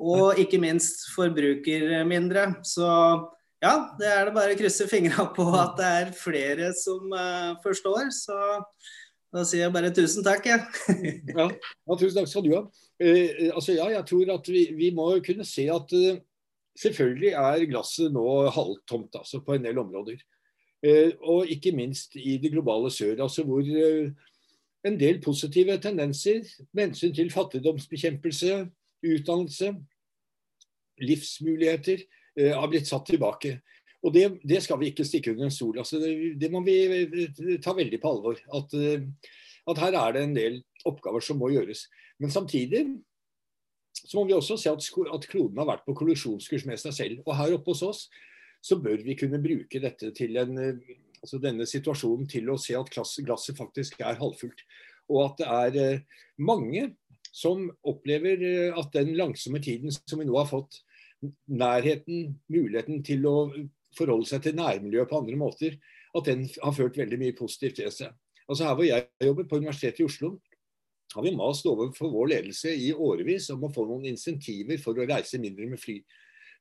Og ikke minst forbruker mindre. Så ja, det er det bare å krysse fingra på at det er flere som forstår. Så da sier jeg bare tusen takk, jeg. Ja. ja, tusen takk skal du ha. Eh, altså, ja, jeg tror at vi, vi må kunne se at eh, selvfølgelig er glasset nå halvtomt altså, på en del områder. Eh, og ikke minst i det globale sør, altså hvor eh, en del positive tendenser med hensyn til fattigdomsbekjempelse, utdannelse, livsmuligheter eh, har blitt satt tilbake. Og det, det, skal vi ikke stikke under en stol. Altså det, det, må vi ta veldig på alvor. At, at, her er det en del oppgaver som må gjøres. Men samtidig så må vi også se at, at kloden har vært på kollisjonskurs med seg selv. Og her oppe hos oss så bør vi kunne bruke dette til en, eh, altså denne situasjonen til å se at glasset faktisk er halvfullt. Og at det er eh, mange som opplever eh, at den langsomme tiden som vi nå har fått, nærheten, muligheten til å forholde seg til nærmiljøet på andre måter, at den har ført veldig mye positivt til seg. Altså Her hvor jeg jobber, på Universitetet i Oslo, har vi mast over for vår ledelse i årevis om å få noen insentiver for å reise mindre med fly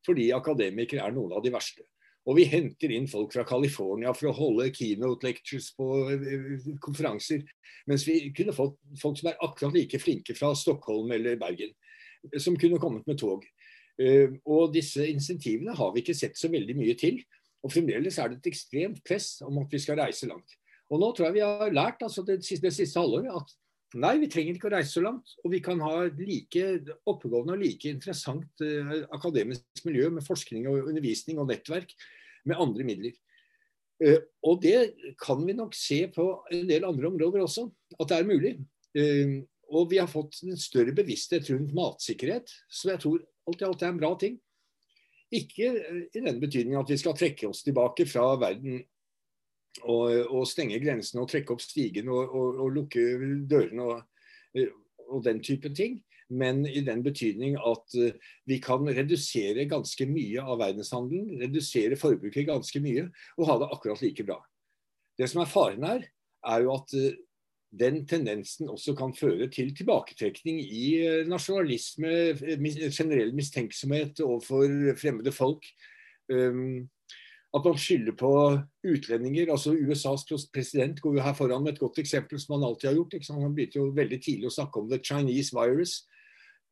fordi akademikere er noen av de verste. Og vi henter inn folk fra California for å holde keynote lectures på eh, konferanser. Mens vi kunne fått folk som er akkurat like flinke fra Stockholm eller Bergen. Som kunne kommet med tog. Eh, og disse insentivene har vi ikke sett så veldig mye til. Og fremdeles er det et ekstremt press om at vi skal reise langt. Og nå tror jeg vi har lært altså det, siste, det siste halvåret at Nei, vi trenger ikke å reise så langt. Og vi kan ha et like oppegående og like interessant eh, akademisk miljø med forskning og undervisning og nettverk med andre midler. Eh, og det kan vi nok se på en del andre områder også, at det er mulig. Eh, og vi har fått en større bevissthet rundt matsikkerhet, som jeg tror alt i alt er en bra ting. Ikke i den betydning at vi skal trekke oss tilbake fra verden og, og stenge grensene og trekke opp stigen og, og, og lukke dørene og, den type ting men i den betydning at eh, vi kan redusere ganske mye av verdenshandelen, redusere forbruket ganske mye, og ha det akkurat like bra. Det som er faren her, er jo at eh, den tendensen også kan føre til tilbaketrekning i eh, nasjonalisme, generell mistenksomhet overfor fremmede folk. Um, at man skylder på utlendinger. altså USAs president går jo her foran med et godt eksempel, som han alltid har gjort. Han begynte jo veldig tidlig å snakke om the Chinese virus.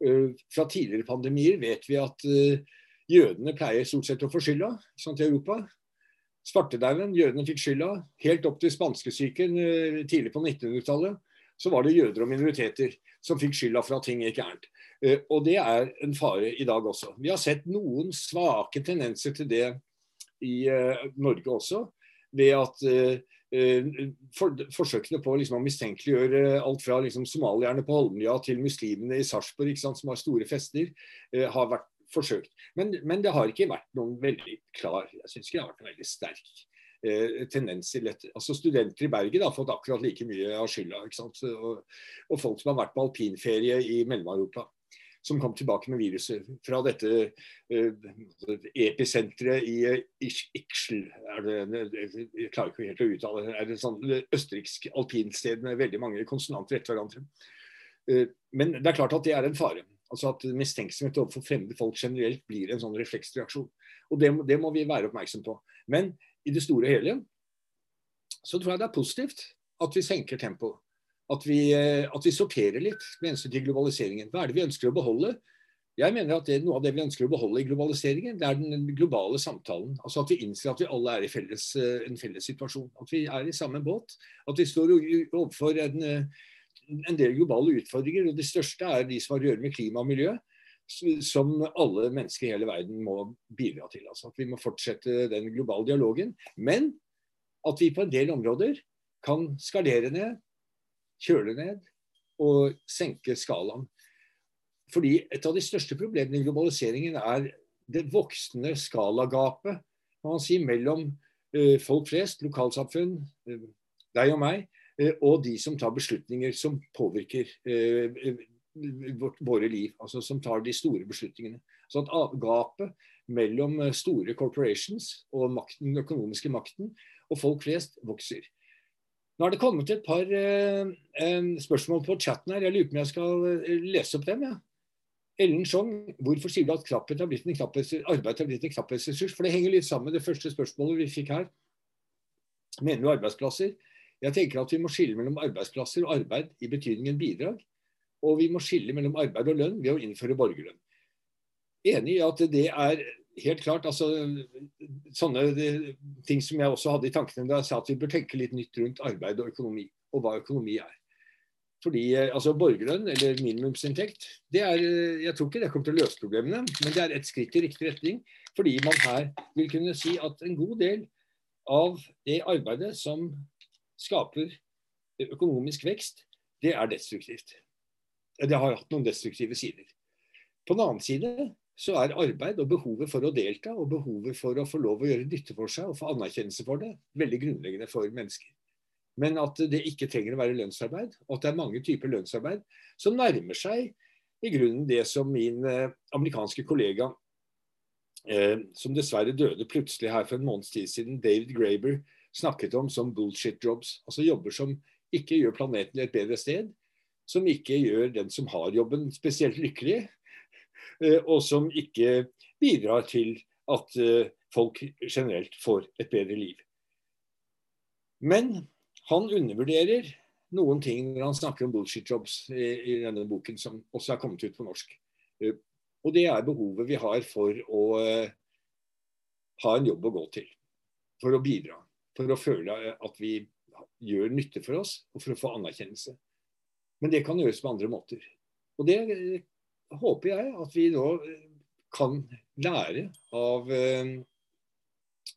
Eh, fra tidligere pandemier vet vi at eh, jødene pleier stort sett å få skylda i Europa. Svartedauden, jødene fikk skylda. Helt opp til spanskesyken eh, tidlig på 1900-tallet så var det jøder og minoriteter som fikk skylda for at ting gikk gærent. Og det er en fare i dag også. Vi har sett noen svake tendenser til det i Norge også, ved at Eh, for, forsøkene på liksom, å mistenkeliggjøre alt fra liksom, somalierne på Holmlia til muslimene i Sarpsborg, som har store fester, eh, har vært forsøkt. Men, men, det har ikke vært noen veldig klar Jeg syns ikke det har vært en veldig sterk eh, tendens til dette. Altså Studenter i Bergen har fått akkurat like mye av skylda. Og, og, folk som har vært på alpinferie i Mellom-Europa som kom tilbake med viruset fra dette eh, episenteret i uh, Ixl. Jeg klarer ikke helt å uttale det. er et sånn østerriksk alpinsted med veldig mange konsonanter etter hverandre. Uh, men det er klart at det er en fare. Altså at Mistenksomhet overfor fremmede folk generelt blir en sånn refleksreaksjon. Og det, det må vi være oppmerksom på. Men i det store og hele så tror jeg det er positivt at vi senker tempoet at eh, at vi, sorterer litt med hensyn til globaliseringen. Hva er det vi ønsker å beholde? Jeg mener at det, Noe av det vi ønsker å beholde i globaliseringen, det er den globale samtalen. Altså At vi innser at vi alle er i felles, eh, en felles situasjon. At vi er i samme båt. At vi står overfor en, eh, en del globale utfordringer. og De største er de som har å gjøre med klima og miljø. Som alle mennesker i hele verden må bidra til. Altså At vi må fortsette den globale dialogen. Men at vi på en del områder kan skalere ned, kjøle ned og senke skalaen. Fordi et av de største problemene i globaliseringen er det voksende skalagapet man si, mellom uh, folk flest, lokalsamfunn, uh, deg og meg, og de som tar beslutninger som påvirker vårt, våre liv. Altså som tar de store beslutningene. Sånn at gapet mellom store corporations og makten, den økonomiske makten og folk flest vokser. Nå har det kommet et par eh, spørsmål på chatten her. Jeg lurer på om jeg skal eh, lese opp dem. Ja. Ellen Schong, hvorfor sier du at arbeid har blitt en knapphetsressurs? For det henger litt sammen med det første spørsmålet vi fikk her. Mener du arbeidsplasser? Jeg tenker at vi må skille mellom arbeidsplasser og arbeid i betydningen bidrag. Og vi må skille mellom arbeid og lønn ved å innføre borgerlønn. Enig i at det er helt klart. altså Sånne ting som jeg også hadde i tankene da jeg sa at vi bør tenke litt nytt rundt arbeid og økonomi, og hva økonomi er. Fordi eh, altså Borgerlønn, eller minimumsinntekt, det er, eh, jeg tror ikke det kommer til å løse problemene, men det er et skritt i riktig retning. Fordi man her vil kunne si at en god del av det arbeidet som skaper økonomisk vekst, det er destruktivt. Det har hatt noen destruktive sider. På den annen side så er arbeid og behovet for å delta og behovet for å få lov å gjøre nytte for seg og få anerkjennelse for det, veldig grunnleggende for mennesker. Men at det ikke trenger å være lønnsarbeid, og at det er mange typer lønnsarbeid som nærmer seg i grunnen det som min eh, amerikanske kollega, eh, som dessverre døde plutselig her for en måneds tid siden, David Graber, snakket om som bullshit jobs. Altså jobber som ikke gjør planeten et bedre sted, som ikke gjør den som har jobben spesielt lykkelig, Eh, og som ikke bidrar til at eh, folk generelt får et bedre liv. Men han undervurderer noen ting når han snakker om bullshit jobs i, i denne boken, som også er kommet ut på norsk. Eh, og det er behovet vi har for å ha en jobb å gå til. For å bidra. For å føle at vi gjør nytte for oss, og for å få anerkjennelse. Men det kan gjøres på andre måter. Og det håper jeg at vi nå eh, kan lære av, eh,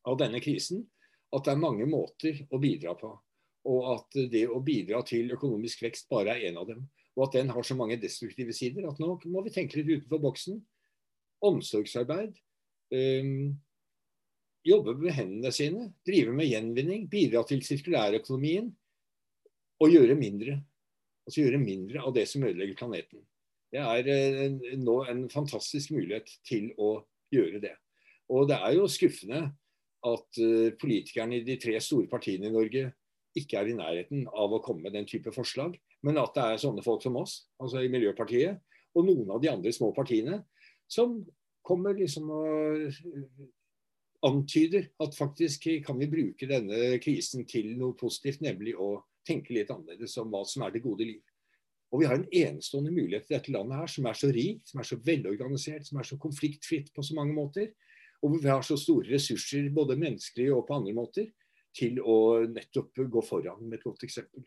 av denne krisen at det er mange måter å bidra på. Og at det å bidra til økonomisk vekst bare er en av dem. Og at den har så mange destruktive sider at nå må vi tenke litt utenfor boksen. Omsorgsarbeid. Um, jobbe med hendene sine. Drive med gjenvinning. Bidra til sirkulærøkonomien. Og gjøre mindre. Altså gjøre mindre av det som ødelegger planeten. Det er eh, nå en fantastisk mulighet til å gjøre det. Og det er jo skuffende at eh, politikerne i de tre store partiene i Norge ikke er i nærheten av å komme med den type forslag, men at det er sånne folk som oss, altså i Miljøpartiet, og noen av de andre små partiene, som kommer liksom og eh, antyder at faktisk kan vi bruke denne krisen til noe positivt, nemlig å tenke litt annerledes om hva som er det gode liv. Og vi har en enestående mulighet i dette landet her, som er så rikt, som er så velorganisert, som er så konfliktfritt på så mange måter. Og vi har så store ressurser, både menneskelige og på andre måter, til å nettopp gå foran med et godt eksempel.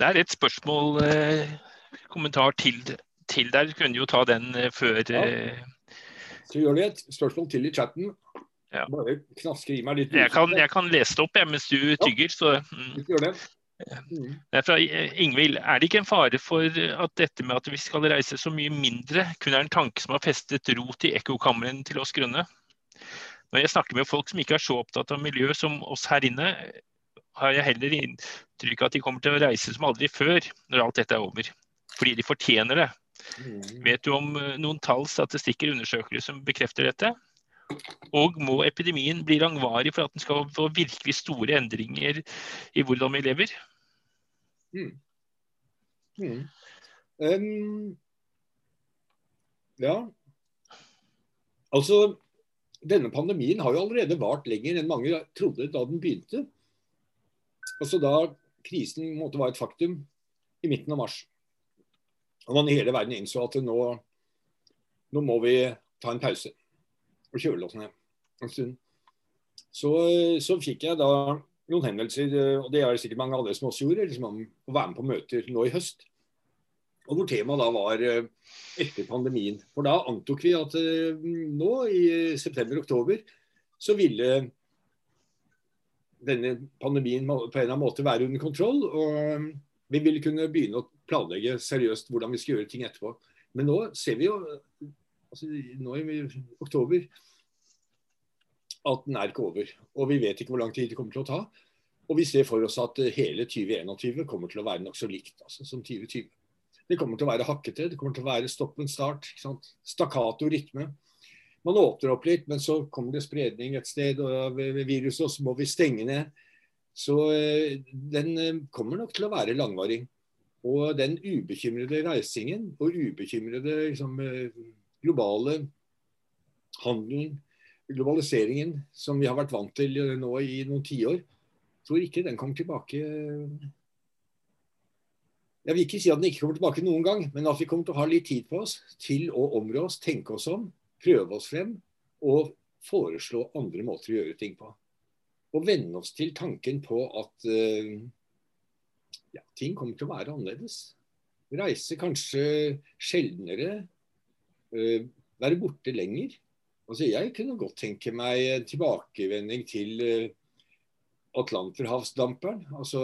Det er et spørsmål, eh, kommentar til, til der. Du kunne jo ta den eh, før ja. Skal Så gjør det et spørsmål til i chatten. Ja. Bare knasker i meg litt. Jeg kan, jeg kan lese det opp jeg, mens du tygger. Så, mm. Mm. Det er fra Ingvild. Er det ikke en fare for at dette med at vi skal reise så mye mindre, kun er en tanke som har festet rot i ekkokamrene til oss grønne? Når jeg snakker med folk som ikke er så opptatt av miljø som oss her inne, har jeg heller inntrykk av at de kommer til å reise som aldri før når alt dette er over. Fordi de fortjener det. Mm. Vet du om eh, noen tall, statistikker, undersøkelser som bekrefter dette? Og må epidemien bli langvarig for at den skal få virkelig store endringer i hvordan vi lever? Mm. Mm. Um, ja. Altså, denne pandemien har jo allerede vart lenger enn mange trodde da den begynte. Altså da krisen måtte være et faktum i midten av mars. Og man i hele verden innså at nå, nå må vi ta en pause og kjøle oss ned en stund. Så, så, fikk jeg da noen henvendelser, og det er det sikkert mange andre som også gjorde, liksom om å være med på møter nå i høst. Og hvor temaet da var eh, etter pandemien. For da antok vi at eh, nå i september-oktober så ville denne pandemien på en eller annen måte være under kontroll. Og vi ville kunne begynne å planlegge seriøst hvordan vi skal gjøre ting etterpå. Men nå ser vi jo altså nå i oktober at den er ikke over. Og vi vet ikke hvor lang tid det kommer til å ta. Og vi ser for oss at hele 2021 kommer til å være nokså likt altså, som 2020. Det kommer til å være hakkete, det kommer til å være stopp and start. Stakkato rytme. Man åpner opp litt, men så kommer det spredning et sted og ved viruset, og så må vi stenge ned. Så eh, den eh, kommer nok til å være langvarig. Og den ubekymrede reisingen og ubekymrede liksom, eh, globale handelen, globaliseringen, som vi har vært vant til nå i noen tiår, tror ikke den kommer tilbake Jeg vil ikke si at den ikke kommer tilbake noen gang, men at vi kommer til å ha litt tid på oss til å områ oss, tenke oss om, prøve oss frem og foreslå andre måter å gjøre ting på. Og venne oss til tanken på at uh, ja, ting kommer til å være annerledes. Reise kanskje sjeldnere, uh, være borte lenger. Altså, jeg kunne godt tenke meg en tilbakevending til uh, Atlanterhavsdamperen. Altså,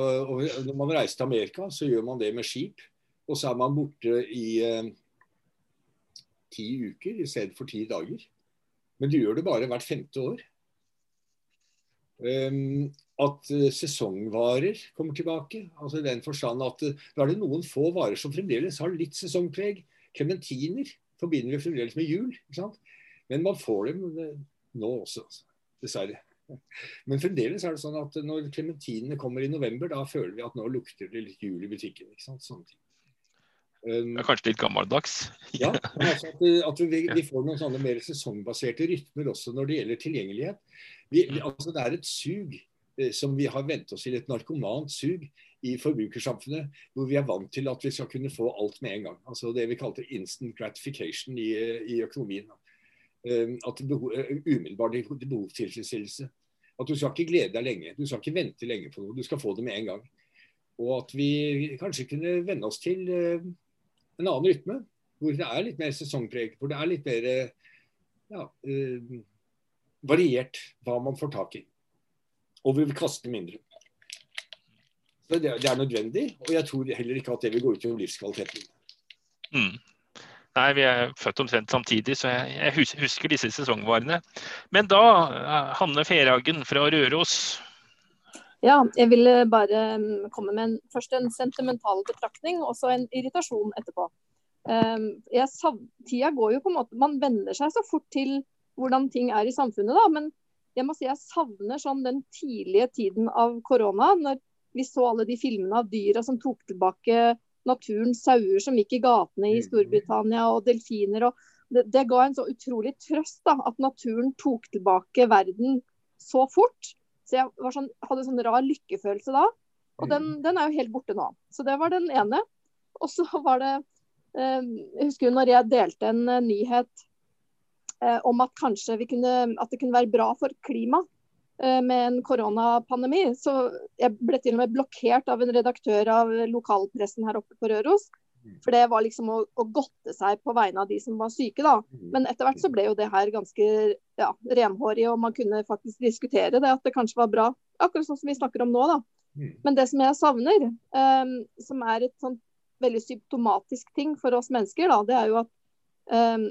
når man reiser til Amerika, så gjør man det med skip. Og så er man borte i uh, ti uker i stedet for ti dager. Men du gjør det bare hvert femte år. Um, at uh, sesongvarer kommer tilbake. altså i den forstand at uh, Da er det noen få varer som fremdeles har litt sesongpreg. Klementiner forbinder vi fremdeles med jul. ikke sant? Men man får dem uh, nå også, altså. dessverre. Men fremdeles er det sånn at når klementinene kommer i november, da føler vi at nå lukter det litt jul i butikken. ikke sant? Sånne ting. Um, det er kanskje litt gammeldags? ja, altså at, at vi, vi, får noen sånne mer sesongbaserte rytmer også når det gjelder tilgjengelighet. Vi, altså det er et sug eh, som vi har vent oss til, et narkomant sug i forbrukersamfunnet, hvor vi er vant til at vi skal kunne få alt med en gang. Altså Det vi kalte instant gratification i, i økonomien. Um, at behov, uh, Umiddelbar behovstilfredsstillelse. At du skal ikke glede deg lenge. Du skal ikke vente lenge på noe. Du skal få det med en gang. Og at vi kanskje kunne venne oss til en annen rytme. Hvor det er litt mer sesongpreg. Hvor det er litt mer ja, variert hva man får tak i. Og vi vil kaste mindre. Så det, det, er nødvendig, og jeg tror heller ikke at det vil gå ut over livskvaliteten. Mm. Nei, vi er født omtrent samtidig, så jeg, jeg husker disse sesongvarene. Men da, Hanne Ferhagen fra Røros. Ja, jeg ville bare mm, komme med en, først en sentimental betraktning, og så en irritasjon etterpå. Um, jeg, tida går jo på en måte, Man venner seg så fort til hvordan ting er i samfunnet, da. Men jeg må si jeg savner sånn den tidlige tiden av korona, når vi så alle de filmene av dyra som tok tilbake naturens sauer som gikk i gatene i mm. Storbritannia, og delfiner. og det, det, ga en så utrolig trøst da, at naturen tok tilbake verden så fort. Så jeg sånn, hadde en sånn rar lykkefølelse da. Og den, mm. den, er jo helt borte nå. Så det var den ene. Og så var det eh, Jeg husker når jeg delte en uh, nyhet eh, om at kanskje kunne, at det kunne være bra for klimaet Eh, med en koronapandemi. Så jeg ble til og med blokkert av en redaktør av lokalpressen her oppe på Røros. Mm. For det var liksom å, å godte seg på vegne av de som var syke, da. Mm. Men etter hvert så ble jo det her ganske ja, renhårig, og man kunne faktisk diskutere det, at det kanskje var bra. Akkurat sånn som vi snakker om nå, da. Mm. Men det som jeg savner, um, som er et sånt veldig symptomatisk ting for oss mennesker, da, det er jo at um,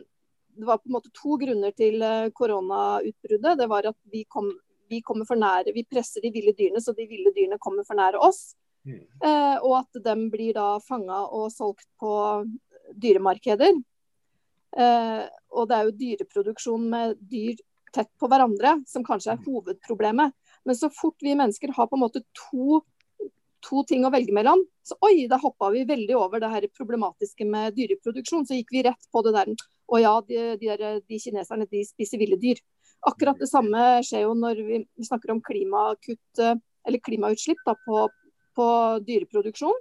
det var på en måte to grunner til eh, koronautbruddet. Det var at vi kom vi kommer for nære, vi presser de ville dyrene, så de ville dyrene kommer for nære oss. Mm. Eh, og at de blir da fanga og solgt på dyremarkeder. Eh, og det er jo dyreproduksjon med dyr tett på hverandre som kanskje er hovedproblemet. Men så fort vi mennesker har på en måte to, to ting å velge mellom, så oi, da hoppa vi veldig over det her problematiske med dyreproduksjon. Så gikk vi rett på det der Å ja, de, de, der, de kineserne de spiser ville dyr. Akkurat det samme skjer jo når vi snakker om klimakutt eller klimautslipp da, på, på dyreproduksjon.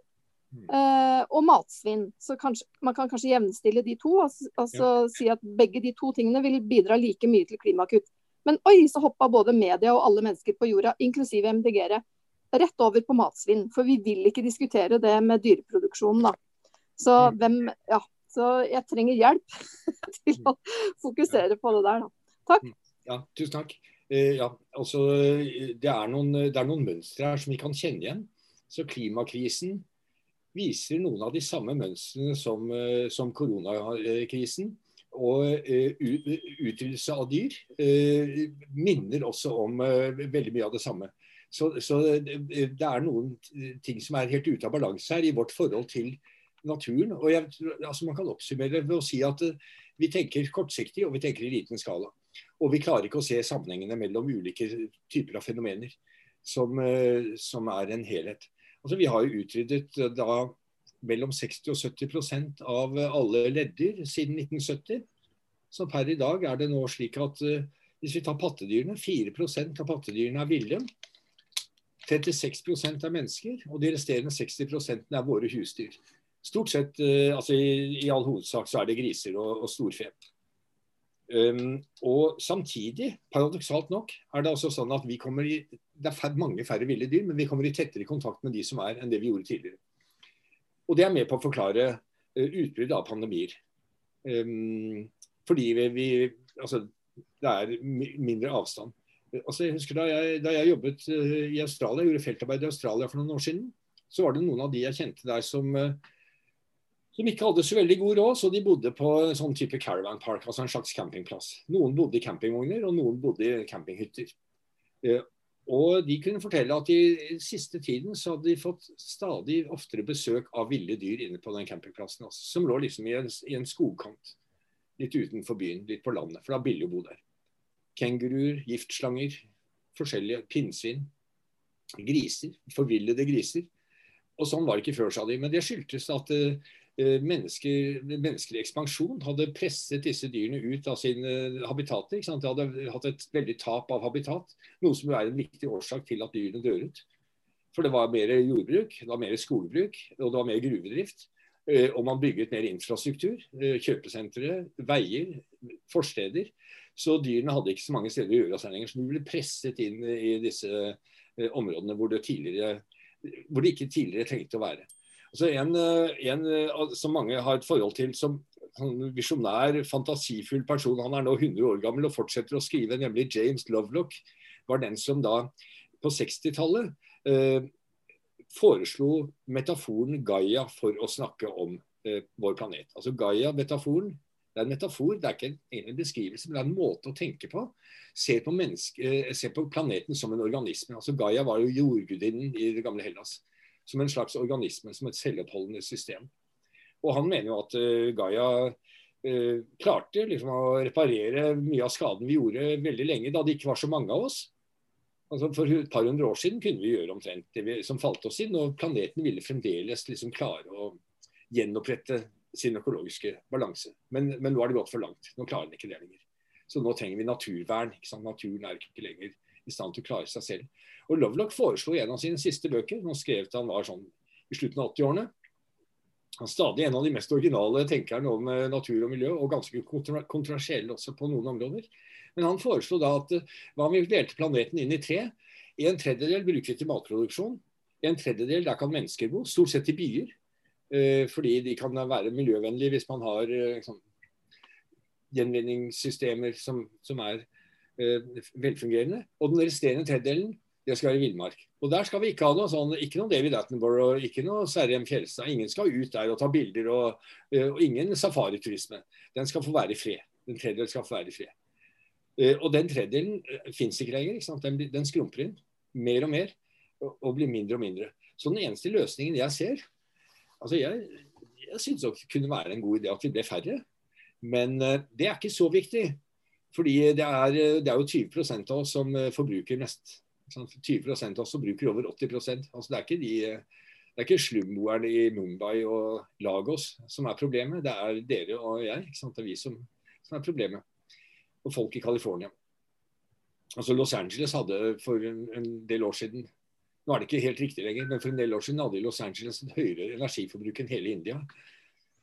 Mm. Eh, og matsvinn. Så kanskje, man kan kanskje jevnstille de to. Altså, altså ja. si at begge de to tingene vil bidra like mye til klimakutt. Men oi, så hoppa både media og alle mennesker på jorda, inklusive MDG-ere, rett over på matsvinn. For vi vil ikke diskutere det med dyreproduksjonen, da. Så mm. hvem Ja. Så jeg trenger hjelp til å fokusere på det der, da. Takk. Mm. Ja, tusen takk. Eh, ja, altså, det, er noen, det er noen mønstre her som vi kan kjenne igjen. Så klimakrisen viser noen av de samme mønstrene som, eh, som koronakrisen. Og uh, utryddelse av dyr minner også om veldig mye av det samme. Så, så det, er noen ting som er helt ute av balanse her i vårt forhold til naturen. Og jeg, altså man kan oppsummere ved å si at vi tenker kortsiktig og vi tenker i liten skala. Og vi klarer ikke å se sammenhengene mellom ulike typer av fenomener som, eh, som er en helhet. Altså, vi har jo utryddet eh, da mellom 60 og 70% av alle leddyr siden 1970. Så per i dag er det nå slik at hvis vi tar pattedyrene, 4% av pattedyrene er ville. 36% er mennesker, og de resterende 60% er våre husdyr. Stort sett, uh, altså i, i, all hovedsak så er det griser og, og storfe. Um, og samtidig, paradoksalt nok, er det altså sånn at vi kommer i Det er mange færre ville dyr, men vi kommer i tettere kontakt med de som er, enn det vi gjorde tidligere. Og det er med på å forklare uh, utbrudd av pandemier. Um, fordi vi, vi, Altså, det er mindre avstand. Altså, jeg husker Da jeg, da jeg jobbet uh, i Australia, gjorde feltarbeid i Australia for noen år siden, så var det noen av de jeg kjente der som uh, som ikke hadde så veldig god råd, så de bodde på en sånn type caravan park, altså en slags campingplass. Noen bodde i campingvogner, og noen bodde i campinghytter. Eh, og de kunne fortelle at i siste tiden så hadde de fått stadig oftere besøk av ville dyr inne på den campingplassen, altså, som lå liksom i en, i en, skogkant. Litt utenfor byen, litt på landet, for det var billig å bo der. Kenguruer, giftslanger, forskjellige pinnsvin, griser, forvillede griser. Og sånn var det ikke før, sa de. Men det skyldtes at uh, mennesker, menneskelig ekspansjon hadde presset disse dyrene ut av sine habitater. De hadde hatt et veldig tap av habitat, noe som er en viktig årsak til at dyrene dør ut. For det var mer jordbruk, det var mer skogbruk og det var mer gruvedrift. Eh, og man bygget mer infrastruktur. Eh, kjøpesentre, veier, forsteder. Så dyrene hadde ikke så mange steder å gjøre seg lenger. Så de ble presset inn i disse områdene hvor det, hvor det ikke tidligere trengte å være. Altså en, eh, en, eh, som mange har et forhold til som visjonær, fantasifull person. Han er nå 100 år gammel og fortsetter å skrive, nemlig James Lovelock var den som da på 60-tallet eh, foreslo metaforen Gaia for å snakke om eh, vår planet. Altså Gaia-metaforen det er en metafor, det er ikke en, en beskrivelse, men det er en måte å tenke på. Se på, eh, se på planeten som en organisme. Altså Gaia var jo jordgudinnen i det gamle Hellas. Som en slags organisme, som et selvoppholdende system. Og han mener jo at uh, Gaia uh, klarte liksom å reparere mye av skaden vi gjorde veldig lenge, da det ikke var så mange av oss. Altså For et par hundre år siden kunne vi gjøre omtrent det vi, som falt oss inn, og planeten ville fremdeles liksom klare å gjenopprette sin økologiske balanse. Men, men, nå har det gått for langt. Nå klarer den ikke det lenger. Så nå trenger vi naturvern. Naturen er ikke lenger i stand til å klare seg selv. Og Lovelock foreslo en av sine siste bøker, han skrev til han var sånn i slutten av 80-årene, han er stadig en av de mest originale tenkerne om eh, natur og miljø, og ganske kontrasjell også på noen områder. Men han foreslo da at eh, hva om vi delte planeten inn i tre? En tredjedel bruker vi til matproduksjon. En tredjedel der kan mennesker bo, stort sett i byer. Eh, fordi de kan være miljøvennlige hvis man har liksom, gjenvinningssystemer som, som er velfungerende. Og den resterende tredjedelen det skal være villmark. Og der skal vi ikke ha noe sånn, ikke noe David Attenborough, ikke noe Sverre M. Fjelstad. Ingen skal ut der og ta bilder, og, og ingen safariturisme. Den skal få være i fred. Den tredjedelen skal få være i fred. Og den tredjedelen fins ikke lenger. Ikke den, den, skrumper inn mer og mer og, og blir mindre og mindre. Så den eneste løsningen jeg ser, Altså Jeg, jeg syns det kunne være en god idé at vi ble færre. Men det er ikke så viktig. Fordi det er, det er jo 20 av oss som uh, forbruker mest. 20% av oss som bruker over 80% altså Det er ikke de ikke slumboerne i Mumbai og Lagos som er problemet, det er dere og jeg. Det er vi som, som er problemet. Og folk i California. Altså Los Angeles hadde for en, en del år siden nå er det ikke helt riktig lenger, men for en del år siden hadde Los Angeles et høyere energiforbruk enn hele India.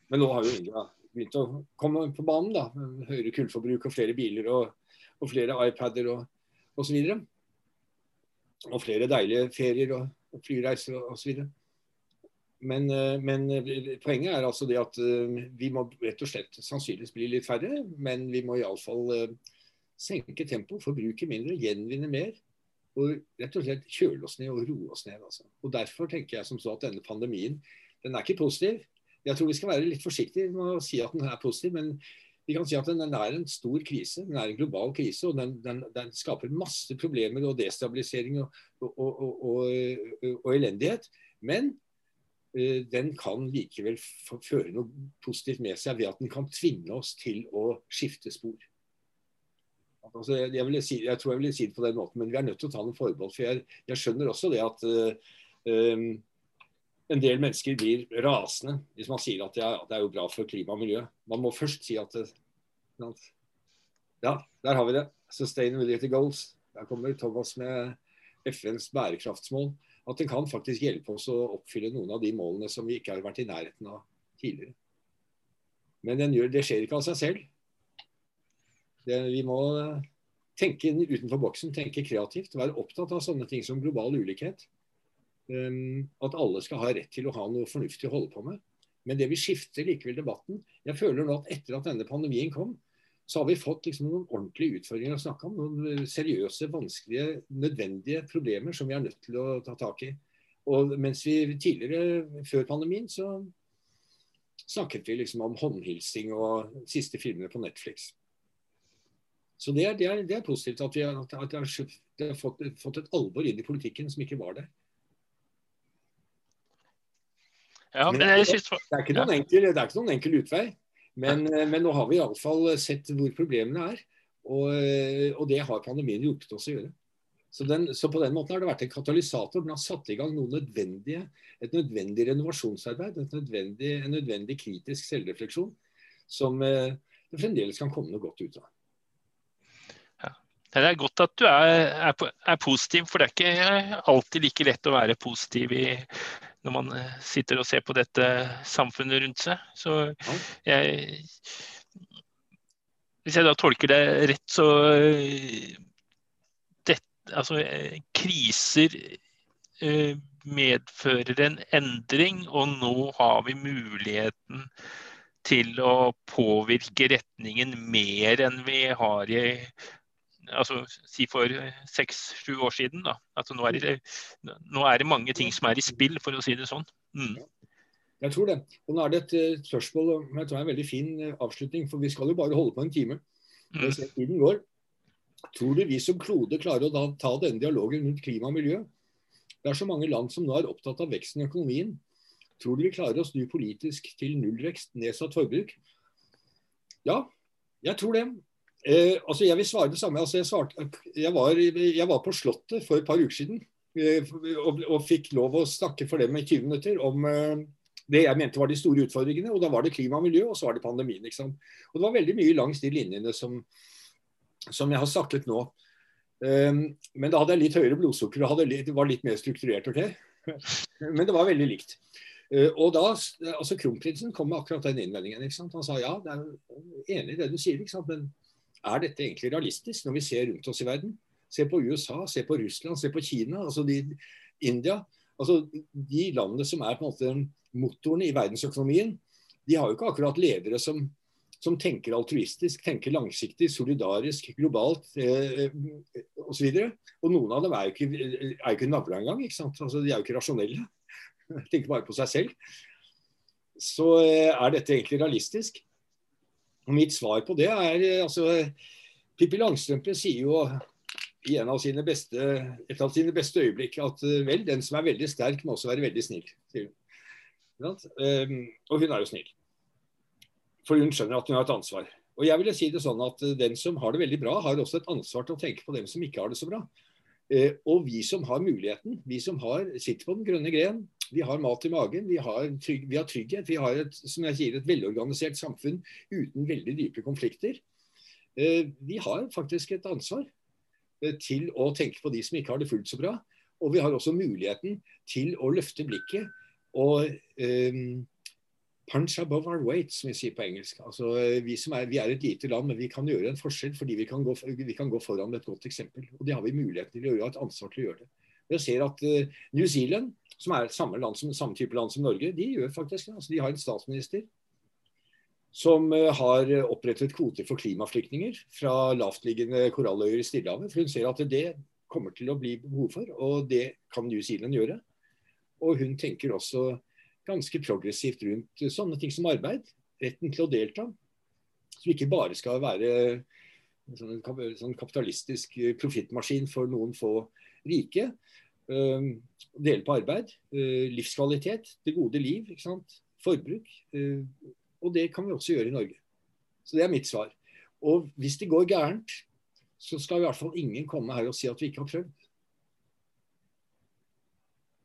Men nå har jo India begynt å komme på banen. da, Høyere kullforbruk og flere biler og, og flere iPader og osv. Og, og flere deilige ferier og, og flyreiser og osv. Men, eh, men, eh, poenget er altså det at eh, vi må rett og slett sannsynligvis bli litt færre. Men vi må iallfall senke tempoet, forbruke mindre, gjenvinne mer og rett og slett kjøle oss ned og roe oss ned. Altså. Og Derfor tenker jeg som så at denne pandemien den er ikke positiv. Jeg tror vi skal være litt forsiktige med å si at den er positiv, men vi kan si at den er en stor krise. Den er en global krise, og den, den, den skaper masse problemer og destabilisering og, og, og, og elendighet. Men uh, den kan likevel føre noe positivt med seg ved at den kan tvinge oss til å skifte spor. Altså, jeg, jeg, si, jeg, tror jeg ville si det på den måten, men vi er nødt til å ta noen forbehold. For jeg, jeg skjønner også det at uh, um, en del mennesker blir rasende hvis man sier at det er, det jo bra for klima og miljø. Man må først si at uh, Ja, der har vi det. Sustainability goals. Der kommer Thomas med FNs bærekraftsmål. At den kan faktisk hjelpe oss å oppfylle noen av de målene som vi ikke har vært i nærheten av tidligere. Men gjør, det skjer ikke av seg selv. Det, vi må tenke utenfor boksen, tenke kreativt. Være opptatt av sånne ting som global ulikhet. Um, at alle skal ha rett til å ha noe fornuftig å holde på med. Men det vil skifte likevel debatten. Jeg føler nå at etter at denne pandemien kom, så har vi fått liksom noen ordentlige utfordringer å snakke om. Noen seriøse, vanskelige, nødvendige problemer som vi er nødt til å ta tak i. Og mens vi tidligere, før pandemien, så snakket vi liksom om håndhilsing og siste filmene på Netflix. Så det er, det, er, det er, positivt at vi har, at vi har fått, fått, et alvor inn i politikken som ikke var der. Ja, men jeg synes... det, er ikke noen enkel, det er ikke noen enkel utvei. Men, men nå har vi iallfall sett hvor problemene er. Og, og, det har pandemien hjulpet oss å gjøre. Så, den, så, på den måten har det vært en katalysator. Den har satt i gang nødvendige, et nødvendig renovasjonsarbeid. Et nødvendig, en nødvendig kritisk selvrefleksjon som eh, det fremdeles kan komme noe godt ut av. Det er godt at du er, er, er, positiv, for det er ikke alltid like lett å være positiv i, når man eh, sitter og ser på dette samfunnet rundt seg. Så jeg Hvis jeg da tolker det rett, så det, altså, kriser medfører en endring, og nå har vi muligheten til å påvirke retningen mer enn vi har i altså si for seks-sju år siden. Da. Altså, nå, er det, nå, er det, mange ting som er i spill, for å si det sånn. Mm. Jeg tror det. Og nå er det et spørsmål og jeg tror er en veldig fin uh, avslutning, for vi skal jo bare holde på en time. Mm. Tiden går. Tror du vi som klode klarer å da, ta denne dialogen rundt klima og miljø? Det er så mange land som nå er opptatt av veksten i økonomien. Tror du vi klarer å snu politisk til nullvekst, nedsatt forbruk? Ja, jeg tror det. Eh, altså jeg vil svare det samme. Altså jeg, svarte, jeg, var, jeg, var, på Slottet for et par uker siden eh, og, og, fikk lov å snakke for dem i 20 minutter om eh, det jeg mente var de store utfordringene. og Da var det klima og miljø, og så var det pandemien. ikke sant? Og Det var veldig mye langs de linjene som, som jeg har snakket nå. Um, men da hadde jeg litt høyere blodsukker og litt, var litt mer strukturert. ok? Men det var veldig likt. Uh, og da, altså Kronprinsen kom med akkurat den innvendingen. ikke sant? Han sa ja, det er enig i det du sier, ikke sant? men er dette egentlig realistisk når vi ser rundt oss i verden? Se på USA, se på Russland, se på Kina, altså de, India. altså De landene som er på en måte motorene i verdensøkonomien, de har jo ikke akkurat ledere som, som tenker altruistisk, tenker langsiktig, solidarisk, globalt eh, osv. Og, så og noen av dem er jo ikke, er ikke navla engang. Ikke sant? Altså, de er jo ikke rasjonelle. Tenker bare på seg selv. Så eh, er dette egentlig realistisk? Og Mitt svar på det er eh, altså Pippi Langstrømpe sier jo i av beste, et av sine beste øyeblikk at eh, vel, den som er veldig sterk, må også være veldig snill. Um, og hun er jo snill. For hun skjønner at hun har et ansvar. Og jeg ville si det sånn at eh, Den som har det veldig bra, har også et ansvar til å tenke på dem som ikke har det så bra. Og vi som har muligheten, vi som har, sitter på den grønne gren, vi har mat i magen, vi har, trygg, vi har trygghet. Vi har et, som jeg sier, et velorganisert samfunn uten veldig dype konflikter. Eh, vi har faktisk et ansvar eh, til å tenke på de som ikke har det fullt så bra. Og vi har også muligheten til å løfte blikket og um, punch above our weight, som vi sier på engelsk. Altså, vi, er, vi, er, et lite land, men vi kan gjøre en forskjell fordi vi kan, gå, vi kan gå foran med et godt eksempel. Og det har vi muligheten til å gjøre, et ansvar til å gjøre det. Jeg ser at uh, New Zealand, som er samme, land som, samme type land som Norge, de gjør faktisk det. Altså, de har en statsminister som uh, har opprettet kvoter for klimaflyktninger fra lavtliggende koralløyer i Stillehavet. For hun ser at det kommer til å bli behov for, og det kan New Zealand gjøre. Og hun tenker også ganske progressivt rundt sånne ting som arbeid. Retten til å delta. Som ikke bare skal være en sånn, sånn kapitalistisk profittmaskin for noen få rike. Dele på arbeid, eh, livskvalitet, det gode liv, ikke sant? forbruk. Eh, og det kan vi også gjøre i Norge. Så det er mitt svar. Og hvis det går gærent, så skal i hvert fall ingen komme her og si at vi ikke har prøvd.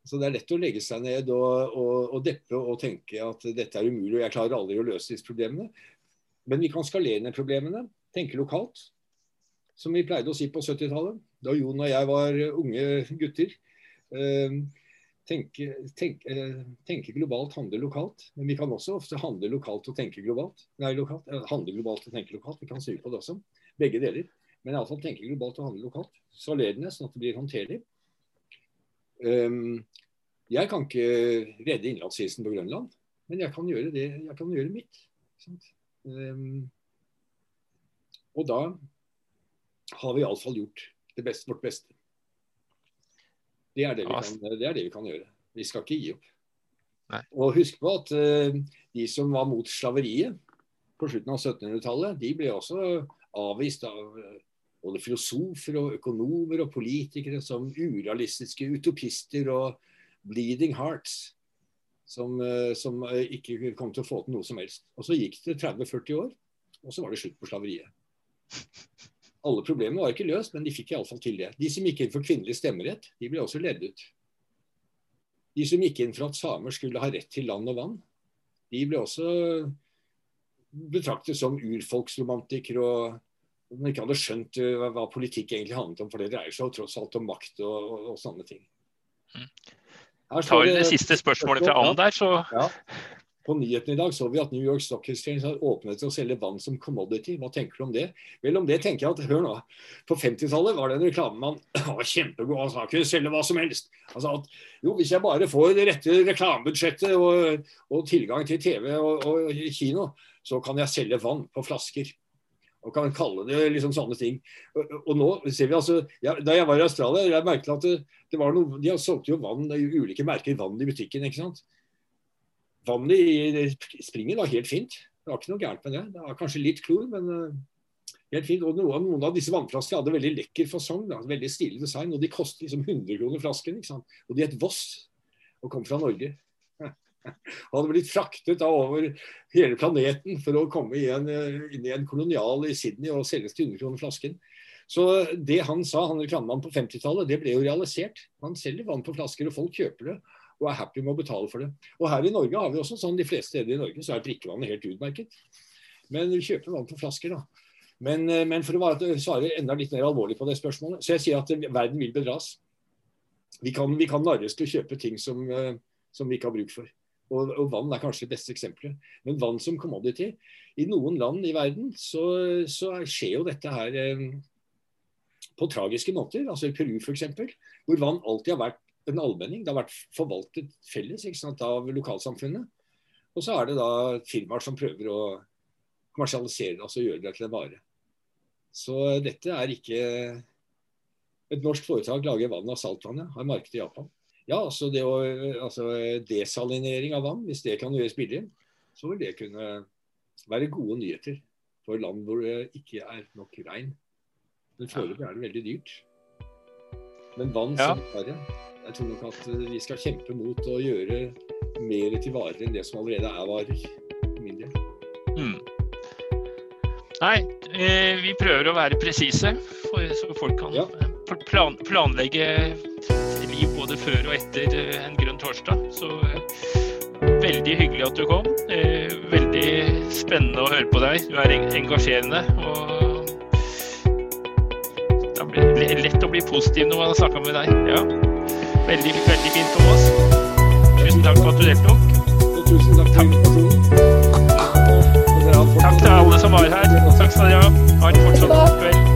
Så det er lett å legge seg ned og, og, og deppe og tenke at dette er umulig og jeg klarer aldri å løse disse problemene. Men vi kan skalere ned problemene, tenke lokalt, som vi pleide å si på 70-tallet da Jon og jeg var unge gutter. Eh, tenke, tenke, eh, tenke, globalt, handle lokalt. Men vi kan også ofte handle lokalt og tenke globalt. Nei, lokalt, eh, handle globalt og tenke lokalt. Vi kan snu på det også. Begge deler. Men iallfall tenke globalt og handle lokalt. Salerende, sånn at det blir håndterlig. Um, jeg kan ikke redde innlandsisen på Grønland, men jeg kan gjøre det, jeg kan gjøre mitt. Um, og da har vi iallfall gjort beste, vårt beste. Det er det, kan, det er det, vi kan, gjøre. Vi skal ikke gi opp. Nei. Og husk på at uh, de som var mot slaveriet på slutten av 1700-tallet, de ble også avvist av uh, både filosofer og økonomer og politikere som urealistiske utopister og bleeding hearts. Som, uh, som ikke kom til å få til noe som helst. Og Så gikk det 30-40 år, og så var det slutt på slaveriet. Alle problemene var ikke løst, men de fikk iallfall til det. De som gikk inn for kvinnelig stemmerett, de ble også ledd ut. De som gikk inn for at samer skulle ha rett til land og vann, de ble også betraktet som urfolksromantikere og man ikke hadde skjønt eh, hva, politikk egentlig handlet om, for det dreier seg jo tross alt om makt og, og, og sånne ting. Mm. Tar det, det siste spørsmålet fra Ann der, så ja. På nyhetene i dag så vi at New York Stock Exchange har åpnet til å selge vann som commodity. Hva tenker du om det? Vel, om det tenker jeg at Hør nå. På 50-tallet var det en reklamemann var kjempegod. Han sa kunne selge hva som helst. Han sa at jo, hvis jeg bare får det rette reklamebudsjettet og, og tilgang til TV og, og, kino, så kan jeg selge vann på flasker. Og kan kalle det liksom sånne ting. Og, og nå ser vi altså, ja, Da jeg var i Australia, jeg merket at det, det var noe, de solgte jo vann, ulike merker vann i butikken. ikke sant? Vannet i springen var helt fint. Det var ikke noe gærent med det. Det var kanskje litt klor, men uh, helt fint. Og noen, noen av disse vannflaskene hadde veldig lekker fasong. Da. Veldig stilig design. Og de koster liksom 100 kroner flasken. ikke sant? Og de het Voss og kom fra Norge. Han hadde blitt fraktet over hele planeten for å komme igjen, eh, inn i en kolonial i Sydney og selges til 100 kroner flasken. Så det han sa, han reklamemannen på 50-tallet, det ble jo realisert. Han selger vann på flasker, og folk kjøper det og er happy med å betale for det. Og her i Norge har vi også sånn, de fleste steder i Norge så er drikkevannet helt utmerket. Men vi kjøper vann på flasker, da. Men, eh, men for å svare enda litt mer alvorlig på det spørsmålet, så jeg sier at verden vil bedras. Vi kan, vi kan narres til å kjøpe ting som, eh, som, vi ikke har bruk for. Og, og, vann er kanskje det beste eksempelet. Men vann som commodity I noen land i verden så, så skjer jo dette her eh, på tragiske måter. Altså i Peru f.eks., hvor vann alltid har vært en allmenning. Det har vært forvaltet felles sant, av lokalsamfunnet. Og så er det da firmaer som prøver å kommersialisere det, altså gjøre det til en vare. Så dette er ikke Et norsk foretak lager vann av saltvannet. Har marked i Japan. Ja, altså, det å, altså desalinering av vann, hvis det kan gjøres billig, så vil det kunne være gode nyheter for land hvor det ikke er nok regn. Men foreløpig er det veldig dyrt. Men vann ja. som vare jeg tror nok at eh, vi skal kjempe mot å gjøre mer til varer enn det som allerede er varer. Mindre. Mm. Nei, eh, vi prøver å være presise, så folk kan ja. plan planlegge liv både før og etter eh, en grønn torsdag. Så veldig hyggelig at du kom. Veldig spennende å høre på deg. Du er engasjerende. og det blir lett å bli positiv når man har snakka med deg. Ja. Veldig, veldig fint, Thomas. Tusen takk for at du deltok. Tusen takk for invitasjonen. Takk til alle som var her. Takk skal dere ha. Ha en fortsatt god kveld.